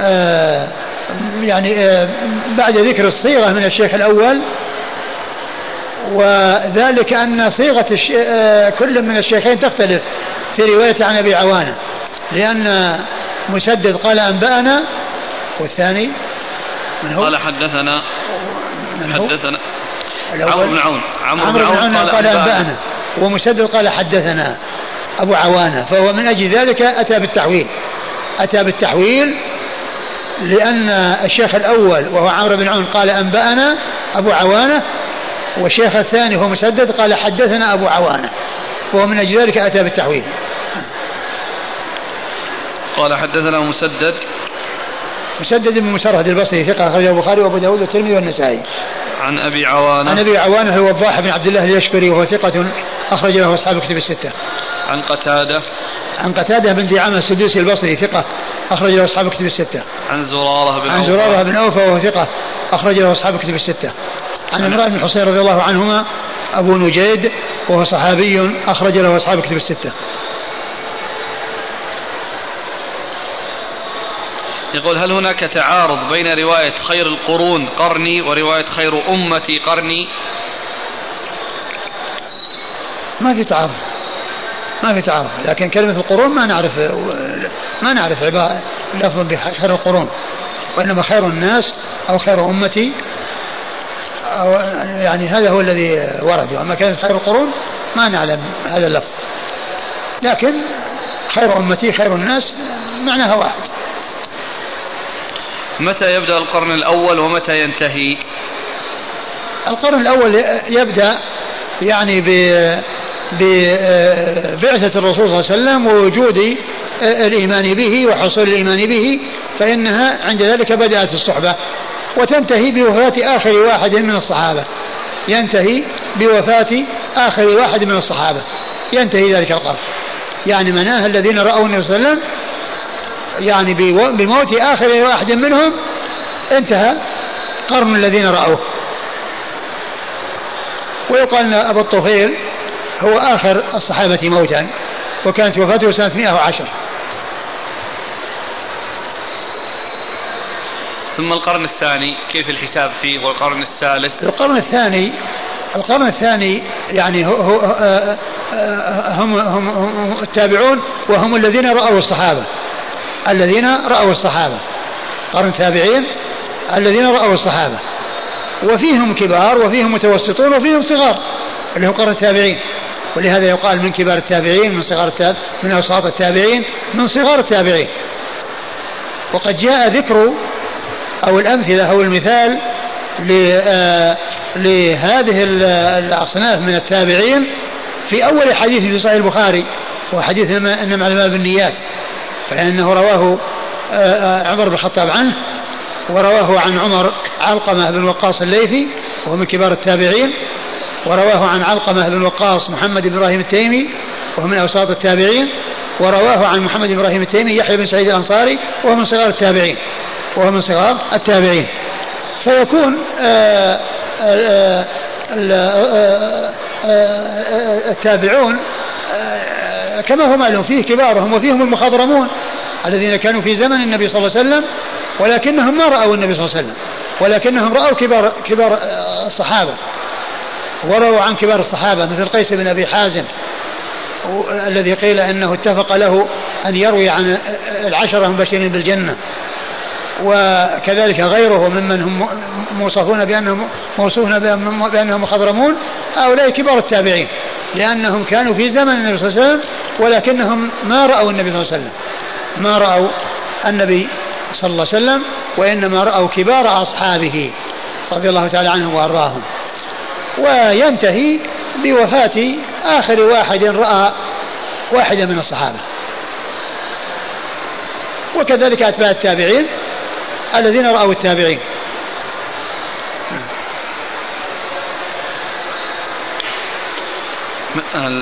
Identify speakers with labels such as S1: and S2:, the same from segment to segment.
S1: آه يعني آه بعد ذكر الصيغة من الشيخ الأول وذلك أن صيغة آه كل من الشيخين تختلف في رواية عن أبي عوانة لأن مسدد قال أنبأنا والثاني
S2: من هو؟ قال حدثنا
S1: من هو؟
S2: حدثنا عمرو بن عون
S1: عمرو بن عون قال, قال أنبأنا ومسدد قال حدثنا أبو عوانة فهو من أجل ذلك أتى بالتحويل أتى بالتحويل لأن الشيخ الأول وهو عمرو بن عون قال أنبأنا أبو عوانة والشيخ الثاني هو مسدد قال حدثنا أبو عوانة وهو من أجل ذلك أتى بالتحويل.
S2: قال حدثنا مسدد.
S1: مسدد بن مسرهد البصري ثقة أخرجه البخاري وأبو داود والترمذي والنسائي.
S2: عن أبي عوانة.
S1: عن أبي عوانة هو الوضاح بن عبد الله اليشكري وهو ثقة أخرج له أصحاب كتب الستة.
S2: عن قتادة.
S1: عن قتادة بن دعامة السدوسي البصري ثقة أخرج له أصحاب كتب الستة.
S2: عن زرارة بن
S1: عن زرارة بن أوفى وهو ثقة أخرج له أصحاب كتب الستة. عن عمران بن حصين رضي الله عنهما أبو نجيد وهو صحابي أخرج له أصحاب كتب الستة.
S2: يقول هل هناك تعارض بين رواية خير القرون قرني ورواية خير أمتي قرني؟
S1: ما في تعارض. ما في تعارض. لكن كلمة القرون ما نعرف ما نعرف لفظ بخير القرون. وإنما خير الناس أو خير أمتي أو يعني هذا هو الذي ورد. أما كلمة خير القرون ما نعلم هذا اللفظ. لكن خير أمتي خير الناس معناها واحد.
S2: متى يبدأ القرن الأول ومتى ينتهي؟
S1: القرن الأول يبدأ يعني ب ببعثة الرسول صلى الله عليه وسلم ووجود الإيمان به وحصول الإيمان به فإنها عند ذلك بدأت الصحبة. وتنتهي بوفاة آخر واحد من الصحابة. ينتهي بوفاة آخر واحد من الصحابة. ينتهي ذلك القرن. يعني مناه الذين رأوا النبي صلى الله عليه وسلم يعني بموت آخر واحد منهم انتهى قرن الذين رأوه. ويقال أن أبو الطفيل هو آخر الصحابة موتا وكانت وفاته سنة 110
S2: ثم القرن الثاني كيف الحساب فيه؟ والقرن الثالث.
S1: القرن الثاني القرن الثاني يعني هو, هو آه، آه، هم, هم, هم التابعون وهم الذين رأوا الصحابة. الذين رأوا الصحابة. قرن التابعين الذين رأوا الصحابة. وفيهم كبار وفيهم متوسطون وفيهم صغار اللي هم قرن التابعين. ولهذا يقال من كبار التابعين من صغار التابعين من أوساط التابعين من صغار التابعين. وقد جاء ذكر أو الأمثلة أو المثال آه، لهذه الأصناف من التابعين في أول حديث في صحيح البخاري وحديث إنما الأعمال بالنيات فإنه رواه آه، آه، عمر بن الخطاب عنه ورواه عن عمر علقمة بن وقاص الليثي وهو من كبار التابعين. ورواه عن علقمة بن وقاص محمد بن إبراهيم التيمي وهو من أوساط التابعين ورواه عن محمد بن إبراهيم التيمي يحيى بن سعيد الأنصاري وهو من صغار التابعين وهو من صغار التابعين. فيكون آه، التابعون كما هو معلوم فيه كبارهم وفيهم المخضرمون الذين كانوا في زمن النبي صلى الله عليه وسلم ولكنهم ما رأوا النبي صلى الله عليه وسلم ولكنهم رأوا كبار كبار الصحابة ورووا عن كبار الصحابة مثل قيس بن أبي حازم الذي قيل أنه اتفق له أن يروي عن العشرة المبشرين بالجنة. وكذلك غيره ممن هم موصفون بأنهم موصوفون بأنهم مخضرمون هؤلاء كبار التابعين لأنهم كانوا في زمن النبي صلى الله عليه وسلم ولكنهم ما رأوا النبي صلى الله عليه وسلم. ما رأوا النبي صلى الله عليه وسلم وإنما رأوا كبار أصحابه رضي الله تعالى عنهم وأرضاهم. وينتهي بوفاة آخر واحد رأى واحدة من الصحابة. وكذلك أتباع التابعين الذين رأوا التابعين.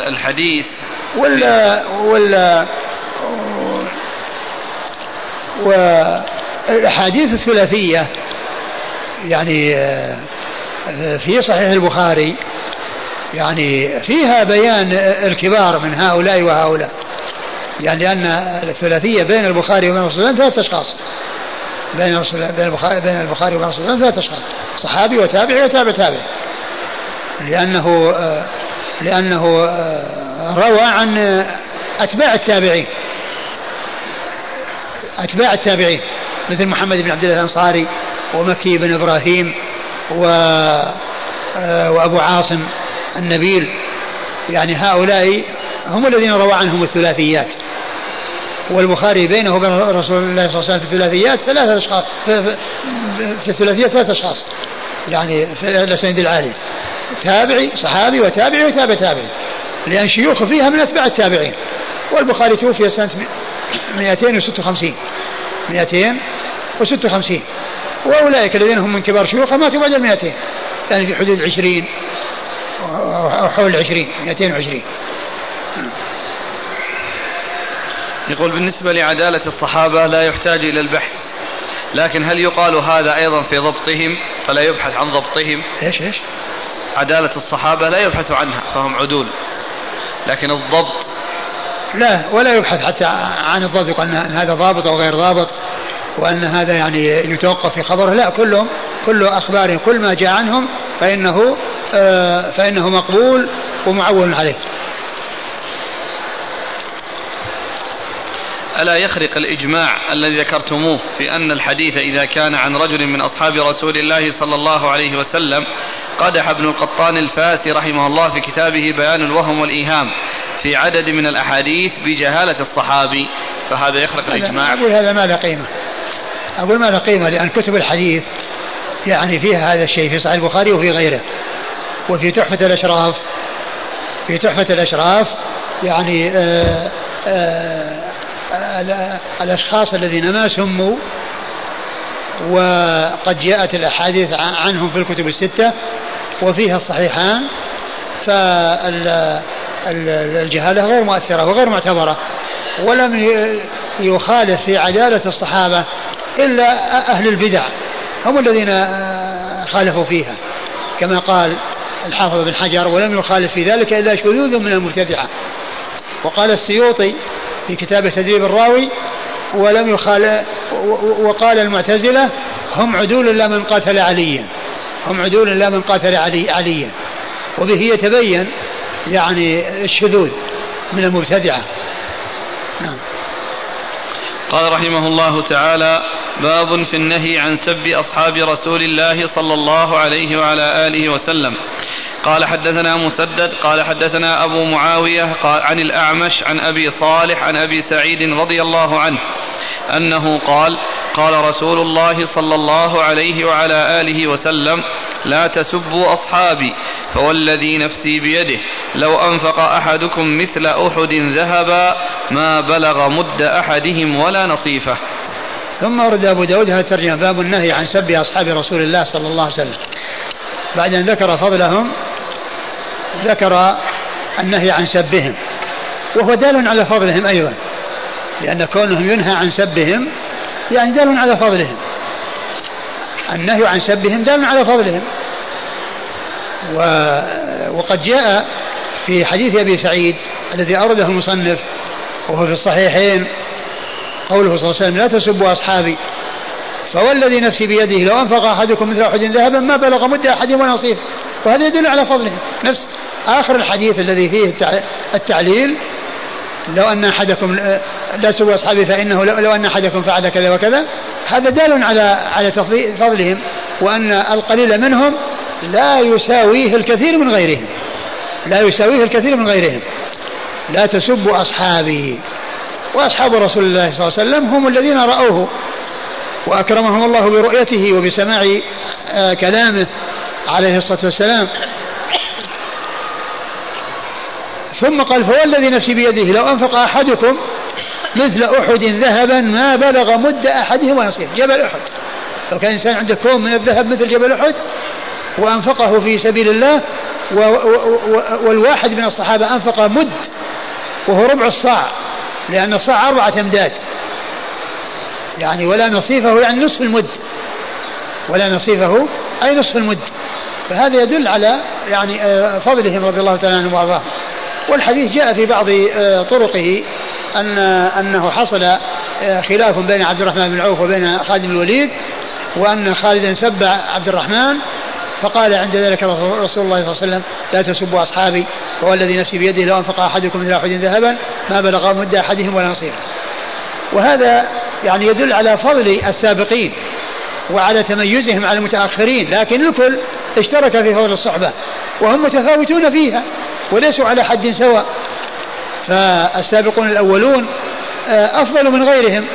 S2: الحديث
S1: ولا ولا والأحاديث الثلاثية يعني آه، في صحيح البخاري يعني فيها بيان الكبار من هؤلاء وهؤلاء. يعني لأن الثلاثية بين البخاري وبين مسلم ثلاثة أشخاص. بين بين البخاري بين البخاري وبين الله ثلاثة أشخاص. صحابي وتابعي وتابع تابع. لأنه لأنه روى عن أتباع التابعين. أتباع التابعين مثل محمد بن عبد الله الأنصاري ومكي بن إبراهيم و آه، وأبو عاصم النبيل. يعني هؤلاء هم الذين روى عنهم الثلاثيات. والبخاري بينه وبين رسول الله صلى الله عليه وسلم في الثلاثيات ثلاثة أشخاص في, الثلاثيات ثلاثة أشخاص. يعني في الأسانيد العالية. تابعي صحابي وتابعي وتابع تابعي. لأن شيوخ فيها من أتباع التابعين. والبخاري توفي سنة 256 256 وأولئك الذين هم من كبار شيوخه ماتوا بعد ال 200 يعني في حدود 20 أو حول 20 220
S2: يقول بالنسبة لعدالة الصحابة لا يحتاج إلى البحث. لكن هل يقال هذا أيضا في ضبطهم؟ فلا يبحث عن ضبطهم.
S1: إيش إيش؟
S2: عدالة الصحابة لا يبحث عنها فهم عدول. لكن الضبط
S1: لا ولا يبحث حتى عن الضبط أن هذا ضابط أو غير ضابط. وأن هذا يعني يتوقف في خبره. لا كلهم كل أخبارهم كل ما جاء عنهم فإنه آه فإنه مقبول ومعول عليه.
S2: ألا يخرق الإجماع الذي ذكرتموه في أن الحديث إذا كان عن رجل من أصحاب رسول الله صلى الله عليه وسلم قدح ابن القطان الفاسي رحمه الله في كتابه بيان الوهم والإيهام في عدد من الأحاديث بجهالة الصحابي فهذا يخرق الإجماع.
S1: أقول هذا ما له قيمة. أقول ما له قيمة لأن كتب الحديث يعني فيها هذا الشيء في صحيح البخاري وفي غيره. وفي تحفة الأشراف في تحفة الأشراف يعني آآ آه، آآ آه، الأشخاص الذين ما سموا وقد جاءت الأحاديث عنهم في الكتب الستة وفيها الصحيحان فالجهالة غير مؤثرة وغير معتبرة ولم يخالف في عدالة الصحابة. إلا أهل البدع هم الذين آه، خالفوا فيها. كما قال الحافظ بن حجر ولم يخالف في ذلك إلا شذوذ من المبتدعة. وقال السيوطي في كتاب تدريب الراوي ولم يخالف وقال المعتزلة هم عدول لا من قاتل عليا هم عدول لا من قاتل علي عليا. وبه يتبين يعني الشذوذ من المبتدعة. نعم.
S2: قال رحمه الله تعالى باب في النهي عن سب أصحاب رسول الله صلى الله عليه وعلى آله وسلم. قال حدثنا مسدد قال حدثنا أبو معاوية قال عن الأعمش عن أبي صالح عن أبي سعيد رضي الله عنه أنه قال قال رسول الله صلى الله عليه وعلى آله وسلم لا تسبوا أصحابي فوالذي نفسي بيده. لو أنفق أحدكم مثل أحد ذهبا ما بلغ مد أحدهم ولا نصيفه.
S1: ثم ورد أبو داود هذا الترجمة باب النهي عن سب أصحاب رسول الله صلى الله عليه وسلم. بعد أن ذكر فضلهم ذكر النهي عن سبهم. وهو دال على فضلهم أيضا. لأن كونهم ينهى عن سبهم يعني دال على فضلهم. النهي عن سبهم دال على فضلهم. و وقد جاء في حديث أبي سعيد الذي أورده المصنف وهو في الصحيحين قوله صلى الله عليه وسلم لا تسبوا أصحابي فوالذي نفسي بيده لو أنفق أحدكم مثل أحد ذهبا ما بلغ مد أحدهم ونصيف وهذا يدل على فضلهم نفس آخر الحديث الذي فيه التعليل لو أن أحدكم لا تسبوا أصحابي فإنه لو أن أحدكم فعل كذا وكذا هذا دال على على فضلهم وأن القليل منهم لا يساويه الكثير من غيرهم. لا يساويه الكثير من غيرهم. لا تسبوا أصحابي. وأصحاب رسول الله صلى الله عليه وسلم هم الذين رأوه وأكرمهم الله برؤيته وبسماع آه، كلامه عليه الصلاة والسلام. ثم قال فوالذي نفسي بيده لو أنفق أحدكم مثل أحد ذهبا ما بلغ مد أحدهم ونصيف جبل أحد. لو كان إنسان عنده كوم من الذهب مثل جبل أحد وأنفقه في سبيل الله والواحد من الصحابة أنفق مد وهو ربع الصاع لأن الصاع أربعة أمداد. يعني ولا نصيفه يعني نصف المد. ولا نصيفه أي نصف المد. فهذا يدل على يعني آه، فضلهم رضي الله تعالى عنهم وأرضاهم. والحديث جاء في بعض آه، طرقه أن أنه حصل آه، خلاف بين عبد الرحمن بن عوف وبين خالد بن الوليد وأن خالدا سب عبد الرحمن فقال عند ذلك رسول الله صلى الله عليه وسلم لا تسبوا أصحابي وهو الذي نفسي بيده لو أنفق أحدكم مثل أحد ذهبا ما بلغ مد أحدهم ولا نصيره وهذا يعني يدل على فضل السابقين وعلى تميزهم على المتأخرين لكن الكل اشترك في فضل الصحبة وهم متفاوتون فيها. وليسوا على حد سواء. فالسابقون الأولون آه، أفضل من غيرهم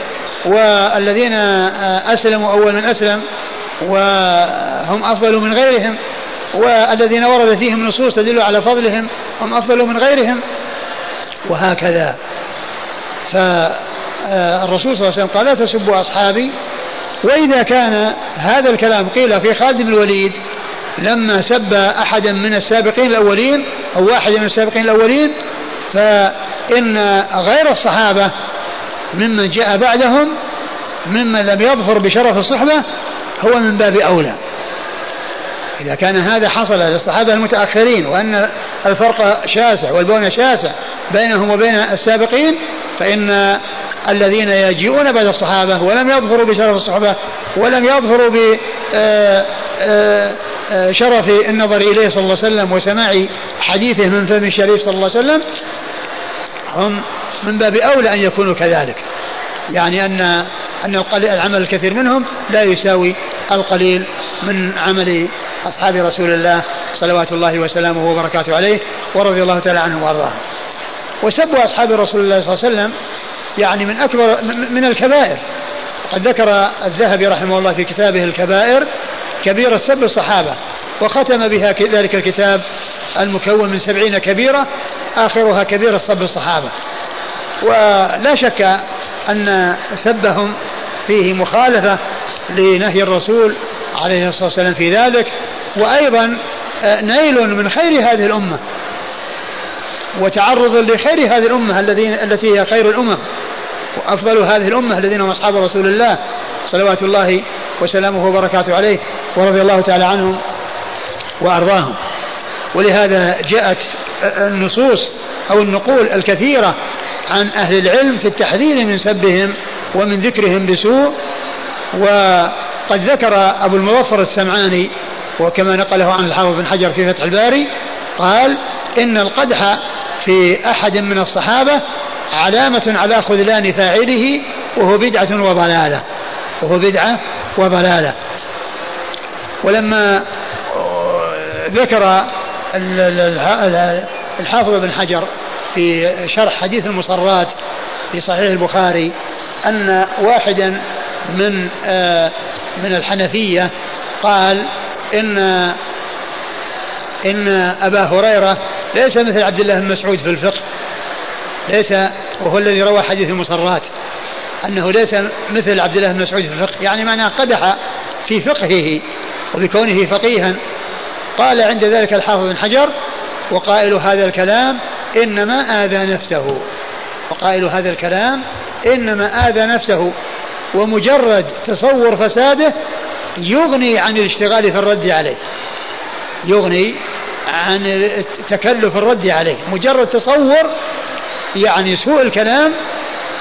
S1: والذين آه، أسلموا أول من أسلم وهم أفضل من غيرهم والذين ورد فيهم نصوص تدل على فضلهم هم أفضل من غيرهم وهكذا. فالرسول صلى الله عليه وسلم قال لا تسبوا أصحابي. وإذا كان هذا الكلام قيل في خالد بن الوليد لما سب أحدا من السابقين الأولين أو واحد من السابقين الأولين فإن غير الصحابة ممن جاء بعدهم ممن لم يظفر بشرف الصحبة هو من باب أولى. إذا كان هذا حصل للصحابة المتأخرين وأن الفرق شاسع والبون شاسع بينهم وبين السابقين فإن الذين يجيئون بعد الصحابة ولم يظفروا بشرف الصحبة ولم يظفروا بشرف آه، آه، النظر إليه صلى الله عليه وسلم وسماع حديثه من فم الشريف صلى الله عليه وسلم هم من باب أولى أن يكونوا كذلك. يعني أن أن العمل الكثير منهم لا يساوي القليل من عمل أصحاب رسول الله صلوات الله وسلامه وبركاته عليه ورضي الله تعالى عنهم وأرضاهم. وسب أصحاب رسول الله صلى الله عليه وسلم يعني من أكبر من الكبائر. قد ذكر الذهبي رحمه الله في كتابه الكبائر كبيرة سب الصحابة وختم بها ذلك الكتاب المكون من سبعين كبيرة آخرها كبيرة سب الصحابة. ولا شك أن سبهم فيه مخالفة لنهي الرسول عليه الصلاة والسلام في ذلك وأيضا آه، نيل من خير هذه الأمة وتعرض لخير هذه الأمة الذين التي هي خير الأمم وأفضل هذه الأمة الذين هم أصحاب رسول الله. صلوات الله وسلامه وبركاته عليه ورضي الله تعالى عنهم وأرضاهم. ولهذا جاءت النصوص أو النقول الكثيرة عن أهل العلم في التحذير من سبهم ومن ذكرهم بسوء وقد ذكر أبو المظفر السمعاني وكما نقله عن الحافظ بن حجر في فتح الباري قال إن القدح في أحد من الصحابة علامة على خذلان فاعله وهو بدعة وضلالة. وهو بدعة وضلالة. ولما ذكر الحافظ بن حجر في شرح حديث المصرات في صحيح البخاري أن واحدا من آه، من الحنفية قال إن إن أبا هريرة ليس مثل عبد الله بن مسعود في الفقه. ليس وهو الذي روى حديث المصرات. أنه ليس مثل عبد الله بن مسعود في الفقه يعني معناه قدح في فقهه وبكونه فقيها. قال عند ذلك الحافظ بن حجر وقائل هذا الكلام إنما آذى نفسه. وقائل هذا الكلام إنما آذى نفسه ومجرد تصور فساده يغني عن الاشتغال في الرد عليه. يغني عن تكلف الرد عليه. مجرد تصور يعني سوء الكلام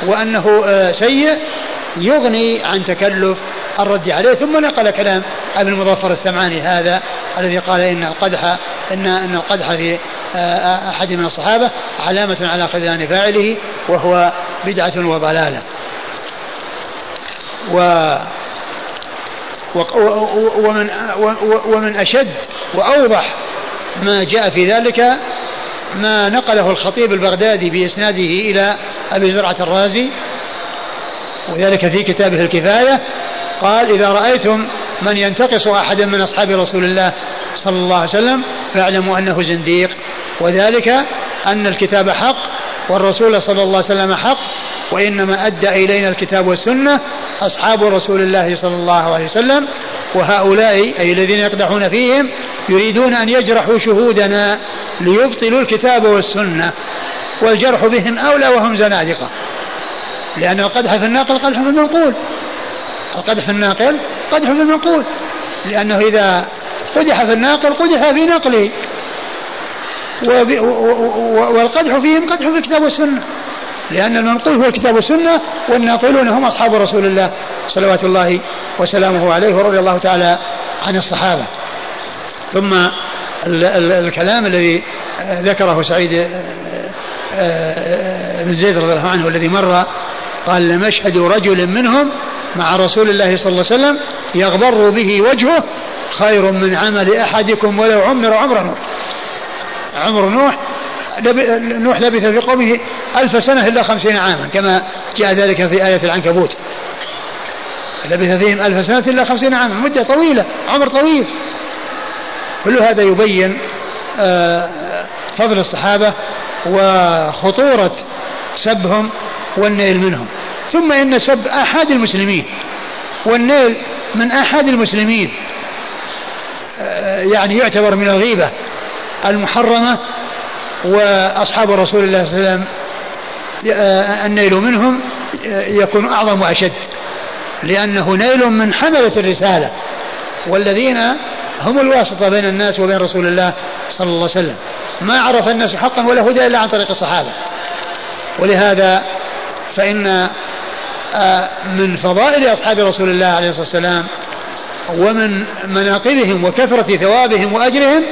S1: وأنه آه، سيء يغني عن تكلف الرد عليه ثم نقل كلام ابن المظفر السمعاني هذا الذي قال إن القدح إن إن القدح في آه، أحد من الصحابة علامة على خذلان فاعله وهو بدعة وضلالة. و ومن ومن أشد وأوضح ما جاء في ذلك ما نقله الخطيب البغدادي بإسناده إلى أبي زرعة الرازي وذلك في كتابه الكفاية قال إذا رأيتم من ينتقص أحدا من أصحاب رسول الله صلى الله عليه وسلم فاعلموا أنه زنديق وذلك أن الكتاب حق والرسول صلى الله عليه وسلم حق وإنما أدى إلينا الكتاب والسنة أصحاب رسول الله صلى الله عليه وسلم وهؤلاء أي الذين يقدحون فيهم يريدون أن يجرحوا شهودنا ليبطلوا الكتاب والسنة والجرح بهم أولى وهم زنادقة. لأن القدح في الناقل قدح في المنقول. القدح في الناقل قدح في المنقول. لأنه إذا قدح في الناقل قدح في نقله. والقدح فيهم قدح في الكتاب والسنة. لأن المنقول هو الكتاب والسنة والناقلون هم أصحاب رسول الله صلوات الله وسلامه عليه ورضي الله تعالى عن الصحابة. ثم ال ال الكلام الذي ذكره سعيد آه، آه، بن زيد رضي الله عنه الذي مر قال لمشهد رجل منهم مع رسول الله صلى الله عليه وسلم يغبر به وجهه خير من عمل أحدكم ولو عمر عمر نوح. عمر نوح نوح لبث في قومه ألف سنة إلا خمسين عاما كما جاء ذلك في آية العنكبوت. لبث فيهم ألف سنة إلا خمسين عاما مدة طويلة عمر طويل. كل هذا يبين آه، فضل الصحابة وخطورة سبهم والنيل منهم. ثم إن سب أحد المسلمين والنيل من أحد المسلمين آه، يعني يعتبر من الغيبة المحرمة وأصحاب رسول الله صلى الله عليه وسلم آه، النيل منهم يكون أعظم وأشد لأنه نيل من حملة الرسالة والذين هم الواسطة بين الناس وبين رسول الله صلى الله عليه وسلم ما عرف الناس حقا ولا هدى إلا عن طريق الصحابة. ولهذا فإن آه، من فضائل أصحاب رسول الله عليه الصلاة والسلام ومن مناقبهم وكثرة ثوابهم وأجرهم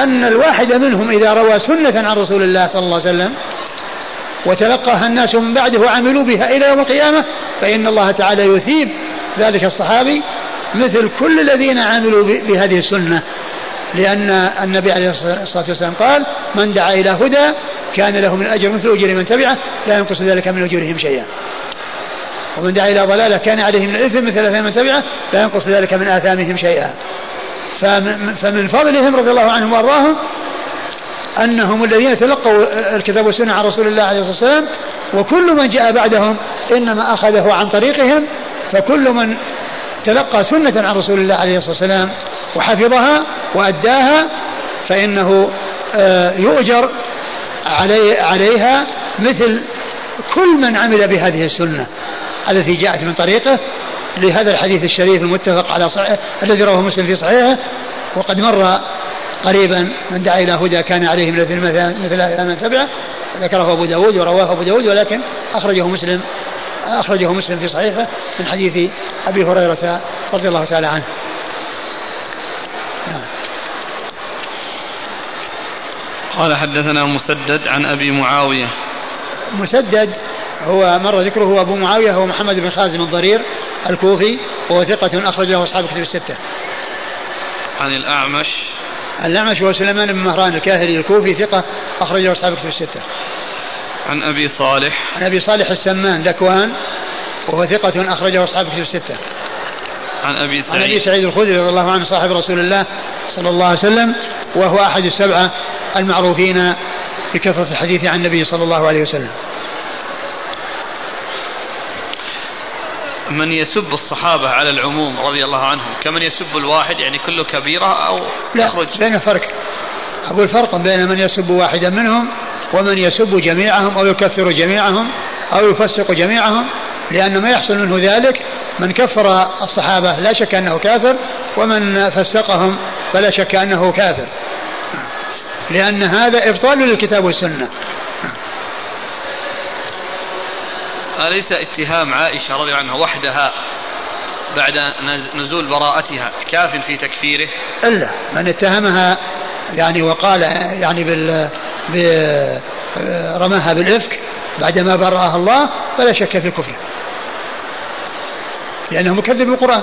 S1: أن الواحد منهم إذا روى سنة عن رسول الله صلى الله عليه وسلم وتلقاها الناس من بعده وعملوا بها إلى يوم القيامة فإن الله تعالى يثيب ذلك الصحابي مثل كل الذين عملوا بهذه السنة. لأن النبي عليه الصلاة والسلام قال من دعا إلى هدى كان له من الأجر مثل أجر من تبعه لا ينقص ذلك من أجورهم شيئا. ومن دعا إلى ضلالة كان عليه من الإثم مثل أثام من تبعه لا ينقص ذلك من آثامهم شيئا. فمن فضلهم رضي الله عنهم وأرضاهم أنهم الذين تلقوا الكتاب والسنة عن رسول الله عليه الصلاة والسلام وكل من جاء بعدهم إنما أخذه عن طريقهم فكل من تلقى سنة عن رسول الله عليه الصلاة والسلام وحفظها وأداها فإنه آه، يؤجر علي عليها مثل كل من عمل بهذه السنة التي جاءت من طريقه. لهذا الحديث الشريف المتفق على صحيح الذي رواه مسلم في صحيحه وقد مر قريبا من دعا إلى هدى كان عليه مثل مثل من تبعه ذكره أبو داود ورواه أبو داود ولكن أخرجه مسلم أخرجه مسلم في صحيحه من حديث أبي هريرة رضي الله تعالى عنه نعم.
S2: قال حدثنا مسدد عن أبي معاوية
S1: مسدد هو مر ذكره هو أبو معاوية هو محمد بن خازم الضرير الكوفي وهو ثقة أخرج له أصحاب كتب الستة.
S2: عن الأعمش.
S1: الأعمش هو سليمان بن مهران الكاهلي الكوفي ثقة أخرج له أصحاب كتب الستة.
S2: عن أبي صالح.
S1: عن أبي صالح السمان ذكوان وهو ثقة أخرجه أصحاب كتب الستة.
S2: عن أبي سعيد
S1: عن أبي سعيد الخدري رضي الله عنه صاحب رسول الله صلى الله عليه وسلم وهو أحد السبعة المعروفين بكثرة الحديث عن النبي صلى الله عليه وسلم.
S2: من يسب الصحابة على العموم رضي الله عنهم كمن يسب الواحد يعني كله كبيرة أو
S1: لا يخرج. بين فرق. أقول فرق بين من يسب واحدا منهم ومن يسب جميعهم أو يكفر جميعهم أو يفسق جميعهم لأن ما يحصل منه ذلك من كفر الصحابة لا شك أنه كافر ومن فسقهم فلا شك أنه كافر. لأن هذا إبطال للكتاب والسنة.
S2: أليس اتهام عائشة رضي عنها وحدها بعد نزول براءتها كاف في تكفيره؟
S1: إلا من اتهمها يعني وقال يعني بال رماها بالإفك بعدما برأها الله فلا شك في كفره لأنه مكذب بالقرآن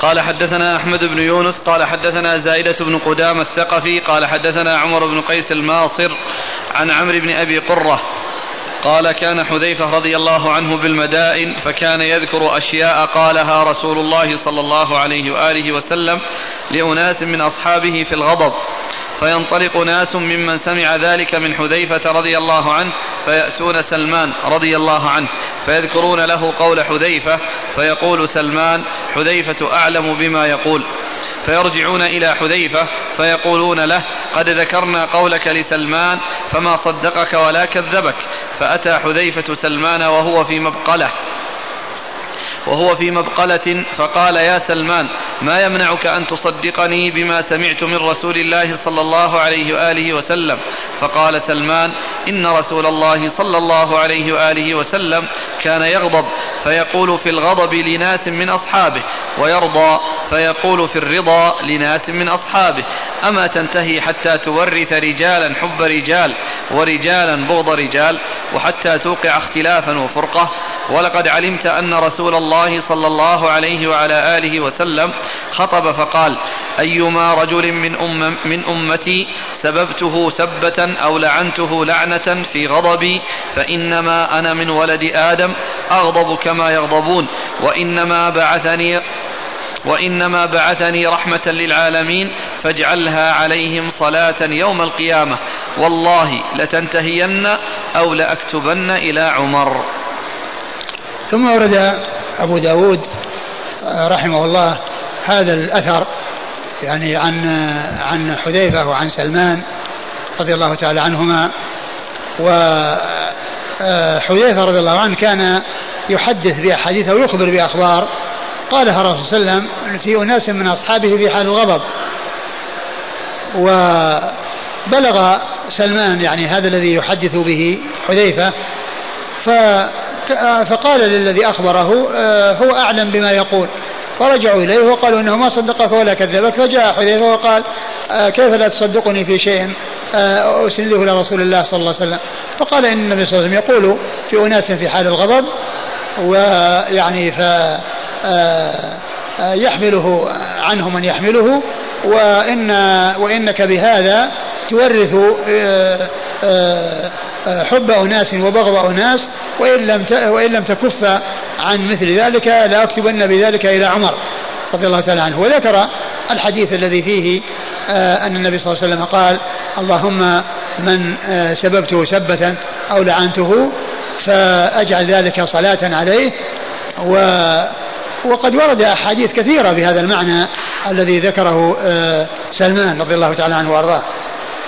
S2: قال حدثنا أحمد بن يونس قال حدثنا زائدة بن قدام الثقفي قال حدثنا عمر بن قيس الماصر عن عمرو بن أبي قرة قال كان حذيفة رضي الله عنه بالمدائن فكان يذكر أشياء قالها رسول الله صلى الله عليه وآله وسلم لأناس من أصحابه في الغضب. فينطلق ناس ممن سمع ذلك من حذيفة رضي الله عنه فيأتون سلمان رضي الله عنه فيذكرون له قول حذيفة فيقول سلمان حذيفة أعلم بما يقول. فيرجعون إلى حذيفة فيقولون له قد ذكرنا قولك لسلمان فما صدقك ولا كذبك. فأتى حذيفة سلمان وهو في مبقلة. وهو في مبقلة فقال يا سلمان ما يمنعك أن تصدقني بما سمعت من رسول الله صلى الله عليه وآله وسلم؟ فقال سلمان إن رسول الله صلى الله عليه وآله وسلم كان يغضب فيقول في الغضب لناس من أصحابه ويرضى فيقول في الرضا لناس من أصحابه. أما تنتهي حتى تورث رجالا حب رجال ورجالا بغض رجال وحتى توقع اختلافا وفرقة. ولقد علمت أن رسول الله صلى الله عليه وعلى آله وسلم خطب فقال أيما رجل من, أم من أمتي سببته سبة أو لعنته لعنة في غضبي فإنما أنا من ولد آدم أغضب كما يغضبون وإنما بعثني وإنما بعثني رحمة للعالمين فاجعلها عليهم صلاة يوم القيامة. والله لتنتهين أو لأكتبن إلى عمر.
S1: ثم ورد أبو داود رحمه الله هذا الأثر يعني عن عن حذيفة وعن سلمان رضي الله تعالى عنهما. وحذيفة رضي الله عنه كان يحدث بأحاديث أو يخبر بأخبار قالها الرسول صلى الله عليه وسلم في أناس من أصحابه في حال الغضب. وبلغ سلمان يعني هذا الذي يحدث به حذيفة فقال للذي أخبره آه، هو أعلم بما يقول. فرجعوا إليه وقالوا إنه ما صدقك ولا كذبك. فجاء حذيفة وقال آه، كيف لا تصدقني في شيء؟ آه، أسنده إلى رسول الله صلى الله عليه وسلم. فقال إن النبي صلى الله عليه وسلم يقول في أناس في حال الغضب ويعني ف يحمله عنه من يحمله وإن وإنك بهذا تورث حب أناس وبغض أناس وإن لم وإن لم تكف عن مثل ذلك لأكتبن بذلك إلى عمر رضي الله تعالى عنه. وذكر الحديث الذي فيه آه، أن النبي صلى الله عليه وسلم قال اللهم من آه، سببته سبة أو لعنته فأجعل ذلك صلاة عليه. و وقد ورد أحاديث كثيرة بهذا المعنى الذي ذكره آه، سلمان رضي الله تعالى عنه وأرضاه.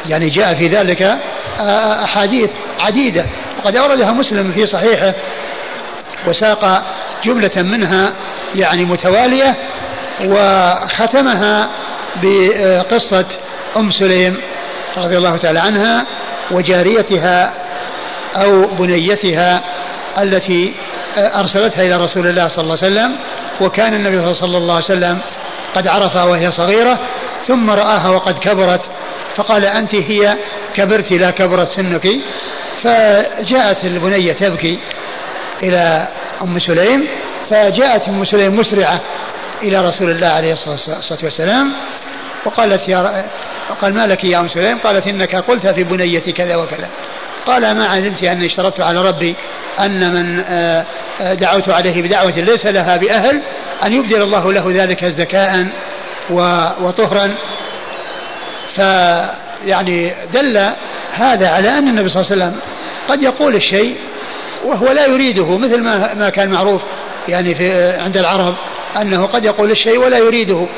S1: يعني جاء في ذلك أحاديث عديدة. وقد أوردها مسلم في صحيحه وساق جملة منها يعني متوالية وختمها بقصة أم سليم رضي الله تعالى عنها وجاريتها أو بنيتها التي أرسلتها إلى رسول الله صلى الله عليه وسلم وكان النبي صلى الله عليه وسلم قد عرفها وهي صغيرة ثم رآها وقد كبرت فقال أنت هي كبرت لا كبرت سنك فجاءت البنية تبكي إلى أم سليم فجاءت أم سليم مسرعة إلى رسول الله عليه الصلاة والسلام وقالت يا قال ما لك يا أم سليم؟ قالت إنك قلت في بنية كذا وكذا. قال ما علمت أني اشترطت على ربي أن من آه، آه، دعوت عليه بدعوة ليس لها بأهل أن يبدل الله له ذلك زكاء وطهرا. فيعني دل هذا على أن النبي صلى الله عليه وسلم قد يقول الشيء وهو لا يريده مثل ما ما كان معروف يعني في عند العرب أنه قد يقول الشيء ولا يريده.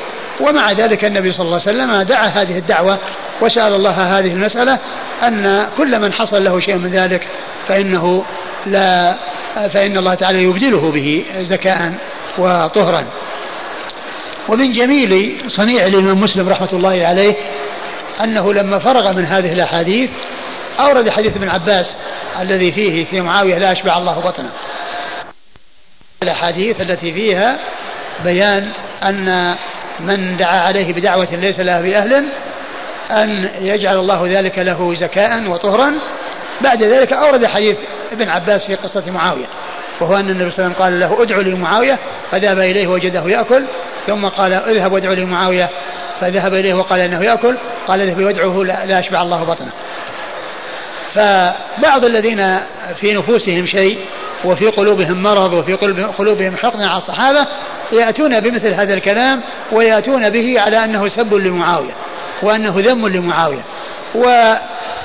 S1: ومع ذلك النبي صلى الله عليه وسلم دعا هذه الدعوة وسأل الله هذه المسألة أن كل من حصل له شيء من ذلك فإنه لا فإن الله تعالى يبدله به زكاء وطهرا. ومن جميل صنيع الإمام مسلم رحمة الله عليه أنه لما فرغ من هذه الأحاديث أورد حديث ابن عباس الذي فيه في معاوية لا أشبع الله بطنه. الأحاديث التي فيها بيان أن من دعا عليه بدعوة ليس لها بأهل أن يجعل الله ذلك له زكاء وطهرا. بعد ذلك أورد حديث ابن عباس في قصة معاوية وهو أن النبي صلى الله عليه وسلم قال له ادعو لي معاوية فذهب إليه وجده يأكل ثم قال اذهب وادعو لي معاوية فذهب إليه وقال إنه يأكل قال اذهب وادعوه لا أشبع الله بطنه. فبعض الذين في نفوسهم شيء وفي قلوبهم مرض وفي قلوبهم حقد على الصحابة يأتون بمثل هذا الكلام ويأتون به على أنه سب لمعاوية وأنه ذم لمعاوية. و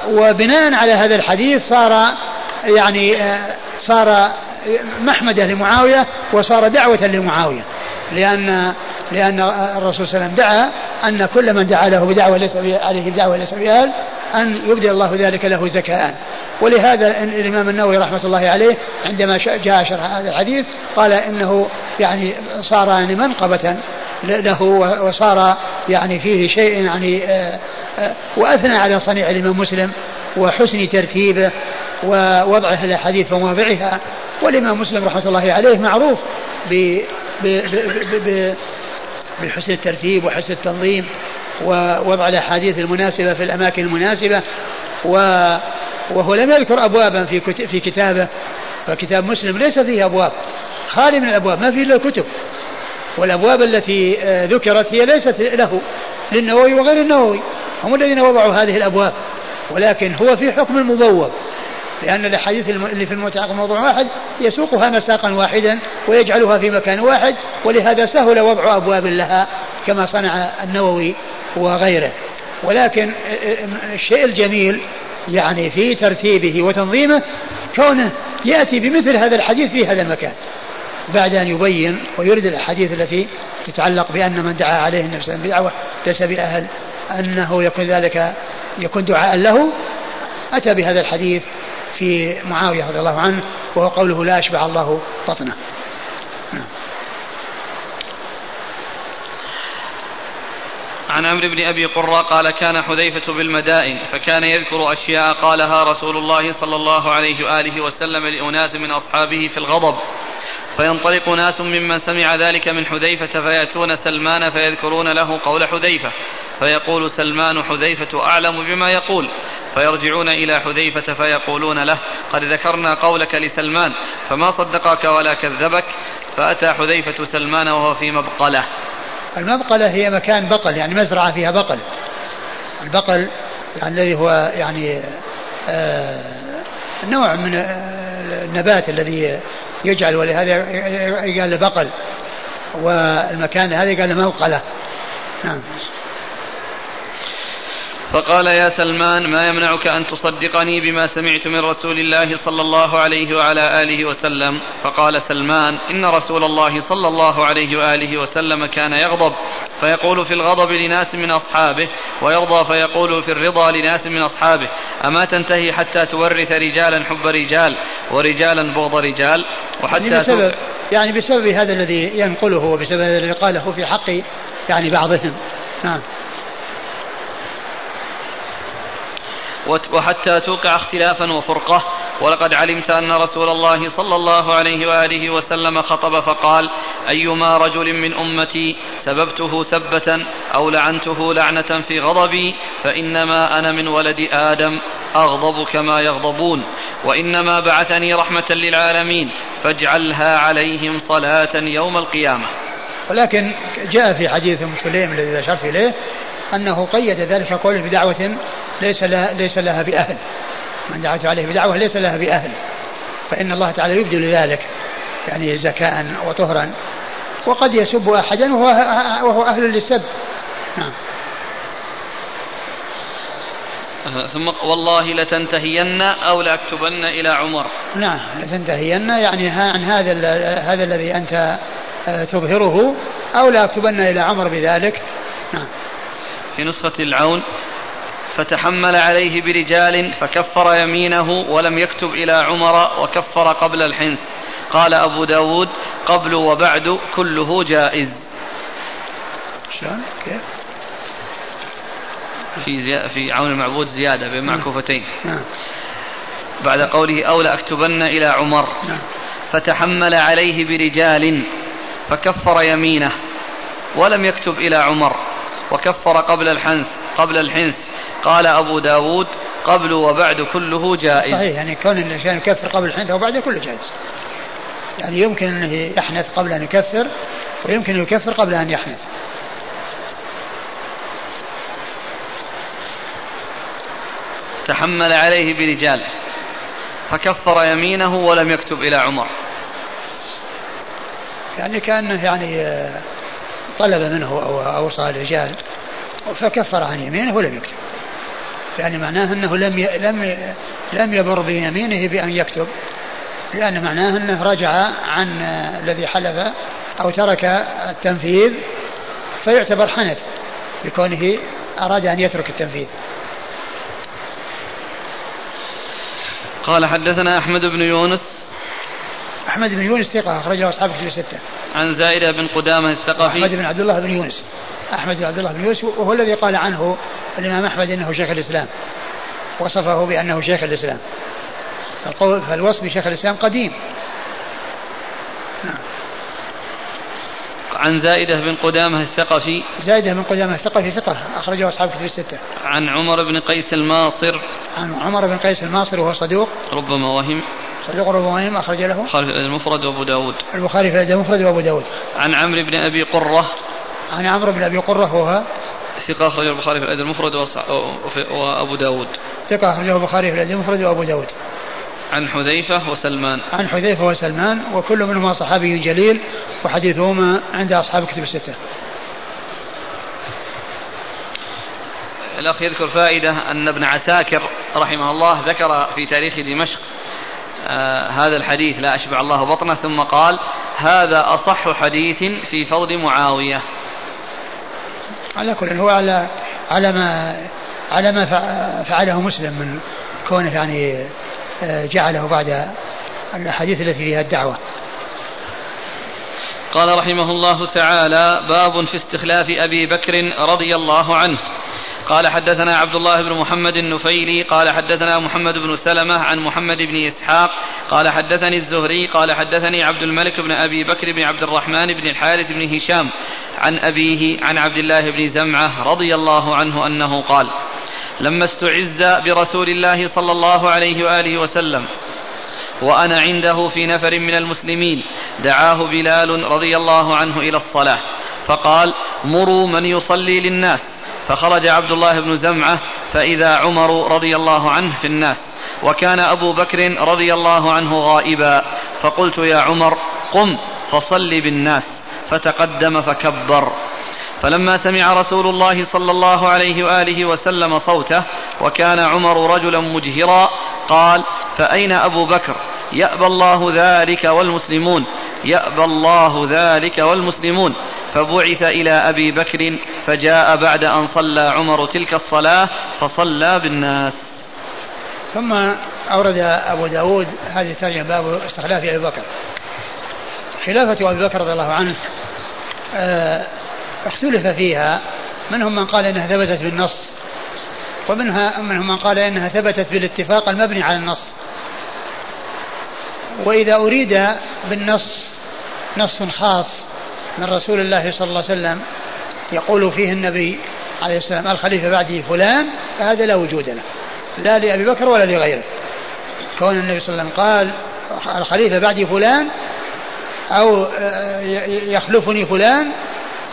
S1: وبناء على هذا الحديث صار يعني صار محمدة لمعاوية وصار دعوة لمعاوية لأن لأن الرسول صلى الله عليه وسلم دعا أن كل من دعا له بدعوة ليس عليه بدعوة ليس بأهل أن يبدل الله ذلك له زكاء. ولهذا الإمام النووي رحمة الله عليه عندما جاء شرح هذا الحديث قال إنه يعني صار يعني منقبة له وصار يعني فيه شيء يعني آه، آه، وأثنى على صنيع الإمام مسلم وحسن ترتيبه ووضعه الأحاديث في مواضعها والإمام مسلم رحمة الله عليه معروف ب بحسن الترتيب وحسن التنظيم ووضع الأحاديث المناسبة في الأماكن المناسبة و وهو لم يذكر أبوابا في في كتابه. فكتاب مسلم ليس فيه أبواب خالي من الأبواب ما فيه إلا الكتب. والأبواب التي آه، ذكرت هي ليست له للنووي وغير النووي. هم الذين وضعوا هذه الأبواب ولكن هو في حكم المبوب. لأن الأحاديث اللي في المتعلق موضوع واحد يسوقها مساقا واحدا ويجعلها في مكان واحد ولهذا سهل وضع أبواب لها كما صنع النووي وغيره. ولكن الشيء الجميل يعني في ترتيبه وتنظيمه كونه يأتي بمثل هذا الحديث في هذا المكان. بعد أن يبين ويرد الأحاديث التي تتعلق بأن من دعا عليه النبي صلى الله عليه وسلم بدعوة ليس بأهل أنه يكون ذلك يكون دعاء له. أتى بهذا الحديث في معاوية رضي الله عنه وهو قوله لا أشبع الله بطنه.
S2: عن عمرو بن أبي قره قال كان حذيفة بالمدائن فكان يذكر أشياء قالها رسول الله صلى الله عليه وآله وسلم لأناس من أصحابه في الغضب. فينطلق ناس ممن سمع ذلك من حذيفة فيأتون سلمان فيذكرون له قول حذيفة. فيقول سلمان حذيفة أعلم بما يقول. فيرجعون إلى حذيفة فيقولون له قد ذكرنا قولك لسلمان فما صدقك ولا كذبك؟ فأتى حذيفة سلمان وهو في مبقلة.
S1: المبقلة هي مكان بقل يعني مزرعة فيها بقل. البقل يعني الذي هو يعني آه نوع من آه النبات الذي يجعل ولهذا قال بقل والمكان هذا قال موقلة. نعم.
S2: فقال يا سلمان ما يمنعك أن تصدقني بما سمعت من رسول الله صلى الله عليه وعلى آله وسلم؟ فقال سلمان إن رسول الله صلى الله عليه وآله وسلم كان يغضب فيقول في الغضب لناس من أصحابه ويرضى فيقول في الرضا لناس من أصحابه أما تنتهي حتى تورث رجالا حب رجال ورجالا بغض رجال
S1: وحتى يعني بسبب, يعني بسبب هذا الذي ينقله وبسبب هذا الذي قاله في حق يعني بعضهم. نعم.
S2: وحتى توقع اختلافا وفرقة. ولقد علمت أن رسول الله صلى الله عليه وآله وسلم خطب فقال أيما رجل من أمتي سببته سبة أو لعنته لعنة في غضبي فإنما أنا من ولد آدم أغضب كما يغضبون. وإنما بعثني رحمة للعالمين فاجعلها عليهم صلاة يوم القيامة.
S1: ولكن جاء في حديث سليم الذي اشرت إليه أنه قيد ذلك قوله بدعوة ليس لها ليس لها بأهل من دعت عليه بدعوة ليس لها بأهل فإن الله تعالى يبدل ذلك يعني زكاء وطهرا وقد يسب أحدا وهو, وهو أهل للسب نعم
S2: ثم والله لتنتهين أو لأكتبن إلى عمر.
S1: نعم لتنتهين يعني عن هذا هذا الذي أنت تظهره أو لأكتبن إلى عمر بذلك. نعم.
S2: في نسخة العون فتحمل عليه برجال فكفر يمينه ولم يكتب إلى عمر وكفر قبل الحنث. قال أبو داود قبل وبعد كله جائز.
S1: شلون؟ كيف؟
S2: في زي... في عون المعبود زيادة بين معكوفتين نعم. بعد قوله أو لأكتبن إلى عمر. نعم. فتحمل عليه برجال فكفر يمينه ولم يكتب إلى عمر وكفر قبل الحنث قبل الحنث. قال أبو داود قبل وبعد كله جائز.
S1: صحيح يعني كون الإنسان يكفر قبل الحنث وبعد كله جائز. يعني يمكن أنه يحنث قبل أن يكفر ويمكن أن يكفر قبل أن يحنث.
S2: تحمل عليه برجال فكفر يمينه ولم يكتب إلى عمر.
S1: يعني كأنه يعني آه، طلب منه أو أوصى الرجال فكفر عن يمينه ولم يكتب. يعني معناه أنه لم ي... لم لم يبر بيمينه بأن يكتب لأن معناه أنه رجع عن الذي حلف أو ترك التنفيذ فيعتبر حنث بكونه أراد أن يترك التنفيذ.
S2: قال حدثنا أحمد بن يونس.
S1: أحمد بن يونس ثقة أخرجه أصحاب في الستة.
S2: عن زائدة بن قدامة الثقفي.
S1: أحمد بن عبد الله بن يونس. أحمد بن عبد الله بن يونس وهو الذي قال عنه الإمام أحمد إنه شيخ الإسلام وصفه بأنه شيخ الإسلام. فالقول فالوصف بشيخ الإسلام قديم.
S2: نعم. عن زائدة بن قدامة الثقفي.
S1: زائدة بن قدامة الثقفي ثقة أخرجه أصحاب كتب الستة.
S2: عن عمر بن قيس الماصر.
S1: عن عمر بن قيس الماصر وهو صدوق.
S2: ربما وهم.
S1: صدوق ربما وهم أخرج له.
S2: البخاري في المفرد وأبو داود.
S1: البخاري في المفرد وأبو داود.
S2: عن عمرو بن أبي قرة.
S1: عن عمرو بن أبي قرة وهو
S2: ثقة أخرجه البخاري في الأدب المفرد وأبو داود.
S1: ثقة أخرجه البخاري في الأدب المفرد وأبو داود.
S2: عن حذيفة وسلمان.
S1: عن حذيفة وسلمان وكل منهما صحابي جليل وحديثهما عند أصحاب كتب الستة.
S2: الأخ يذكر فائدة أن ابن عساكر رحمه الله ذكر في تاريخ دمشق آه هذا الحديث لا أشبع الله بطنه ثم قال هذا أصح حديث في فضل معاوية.
S1: على كل هو على على ما على ما فعله مسلم من كونه يعني آه، جعله بعد الأحاديث التي فيها الدعوة.
S2: قال رحمه الله تعالى باب في استخلاف أبي بكر رضي الله عنه. قال حدثنا عبد الله بن محمد النفيلي قال حدثنا محمد بن سلمة عن محمد بن إسحاق قال حدثني الزهري قال حدثني عبد الملك بن أبي بكر بن عبد الرحمن بن الحارث بن هشام عن أبيه عن عبد الله بن زمعة رضي الله عنه أنه قال لما استعز برسول الله صلى الله عليه وآله وسلم وأنا عنده في نفر من المسلمين دعاه بلال رضي الله عنه إلى الصلاة فقال مروا من يصلي للناس فخرج عبد الله بن زمعة فإذا عمر رضي الله عنه في الناس وكان أبو بكر رضي الله عنه غائبا فقلت يا عمر قم فصل بالناس فتقدم فكبر. فلما سمع رسول الله صلى الله عليه وآله وسلم صوته وكان عمر رجلا مجهرا قال فأين أبو بكر؟ يأبى الله ذلك والمسلمون يأبى الله ذلك والمسلمون. فبعث إلى أبي بكر فجاء بعد أن صلى عمر تلك الصلاة فصلى بالناس.
S1: ثم أورد أبو داود هذه الترجمه باب استخلاف أبي بكر. خلافة أبي بكر رضي الله عنه آه اختلف فيها. منهم من قال إنها ثبتت بالنص ومنها منهم من قال إنها ثبتت بالاتفاق المبني على النص. وإذا أريد بالنص نص خاص من رسول الله صلى الله عليه وسلم يقول فيه النبي عليه السلام الخليفة بعده فلان فهذا لا وجود له لا لأبي بكر ولا لغيره. كون النبي صلى الله عليه وسلم قال الخليفة بعدي فلان أو آه، يخلفني فلان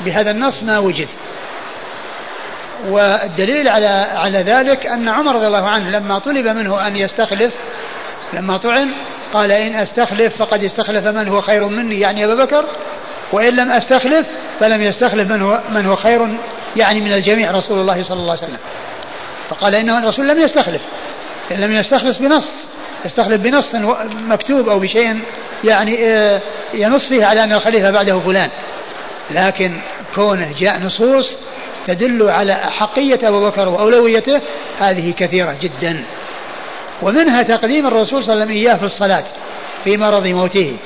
S1: بهذا النص ما وجد. والدليل على على ذلك أن عمر رضي الله عنه لما طلب منه أن يستخلف لما طعن قال إن أستخلف فقد استخلف من هو خير مني يعني ابا بكر وإن لم أستخلف فلم يستخلف من هو من هو خير يعني من الجميع رسول الله صلى الله عليه وسلم. فقال إنه الرسول لم يستخلف. لم يستخلص بنص يستخلف بنص مكتوب أو بشيء يعني آه، ينص فيه على أن الخليفه بعده فلان. لكن كونه جاء نصوص تدل على أحقية أبو بكر وأولويته هذه كثيرة جدا. ومنها تقديم الرسول صلى الله عليه وسلم إياه في الصلاة في مرض موته.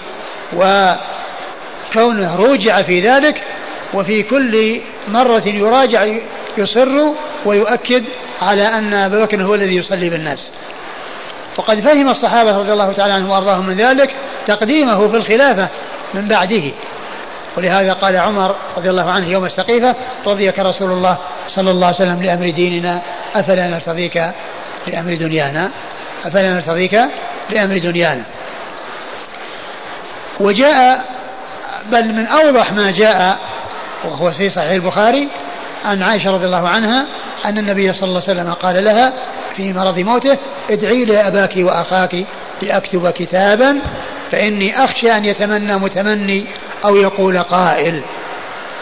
S1: وكونه رجع في ذلك وفي كل مرة يراجع يصر ويؤكد على أن أبا بكر هو الذي يصلي بالناس. وقد فهم الصحابة رضي الله تعالى عنهم وأرضاهم من ذلك تقديمه في الخلافة من بعده. ولهذا قال عمر رضي الله عنه يوم السقيفة رضيك رسول الله صلى الله عليه وسلم لأمر ديننا أفلا نرتضيك لأمر دنيانا؟ أفلا نرتضيك لأمر دنيانا؟ وجاء بل من أوضح ما جاء وهو في صحيح البخاري عن عائشة رضي الله عنها أن النبي صلى الله عليه وسلم قال لها في مرض موته ادعي لي أباك وأخاك لأكتب كتابا فإني أخشى أن يتمنى متمني أو يقول قائل.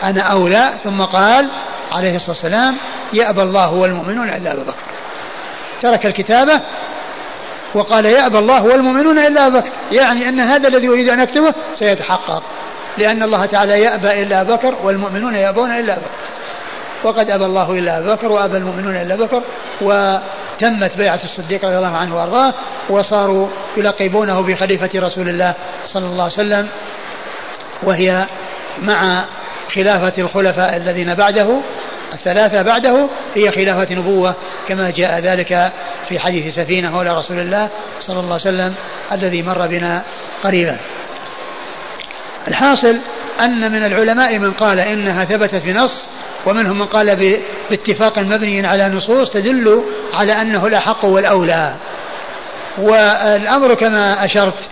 S1: أنا أولى ثم قال عليه الصلاة والسلام يأبى الله والمؤمنون إلا أبا بكر. ترك الكتابة وقال يأبى الله والمؤمنون إلا أبا بكر. يعني أن هذا الذي أريد أن أكتبه سيتحقق. لأن الله تعالى يأبى إلا بكر والمؤمنون يأبون إلا بكر. وقد أبى الله إلا بكر وأبى المؤمنون إلا بكر وتمت بيعة الصديق رضي الله عنه وأرضاه وصاروا يلقبونه بخليفة رسول الله صلى الله عليه وسلم وهي مع خلافة الخلفاء الذين بعده الثلاثة بعده هي خلافة نبوة كما جاء ذلك في حديث سفينة مولى رسول الله صلى الله عليه وسلم الذي مر بنا قريبا. الحاصل أن من العلماء من قال إنها ثبتت بنص ومنهم من قال باتفاق مبني على نصوص تدل على أنه الأحق والأولى. والأمر كما أشرت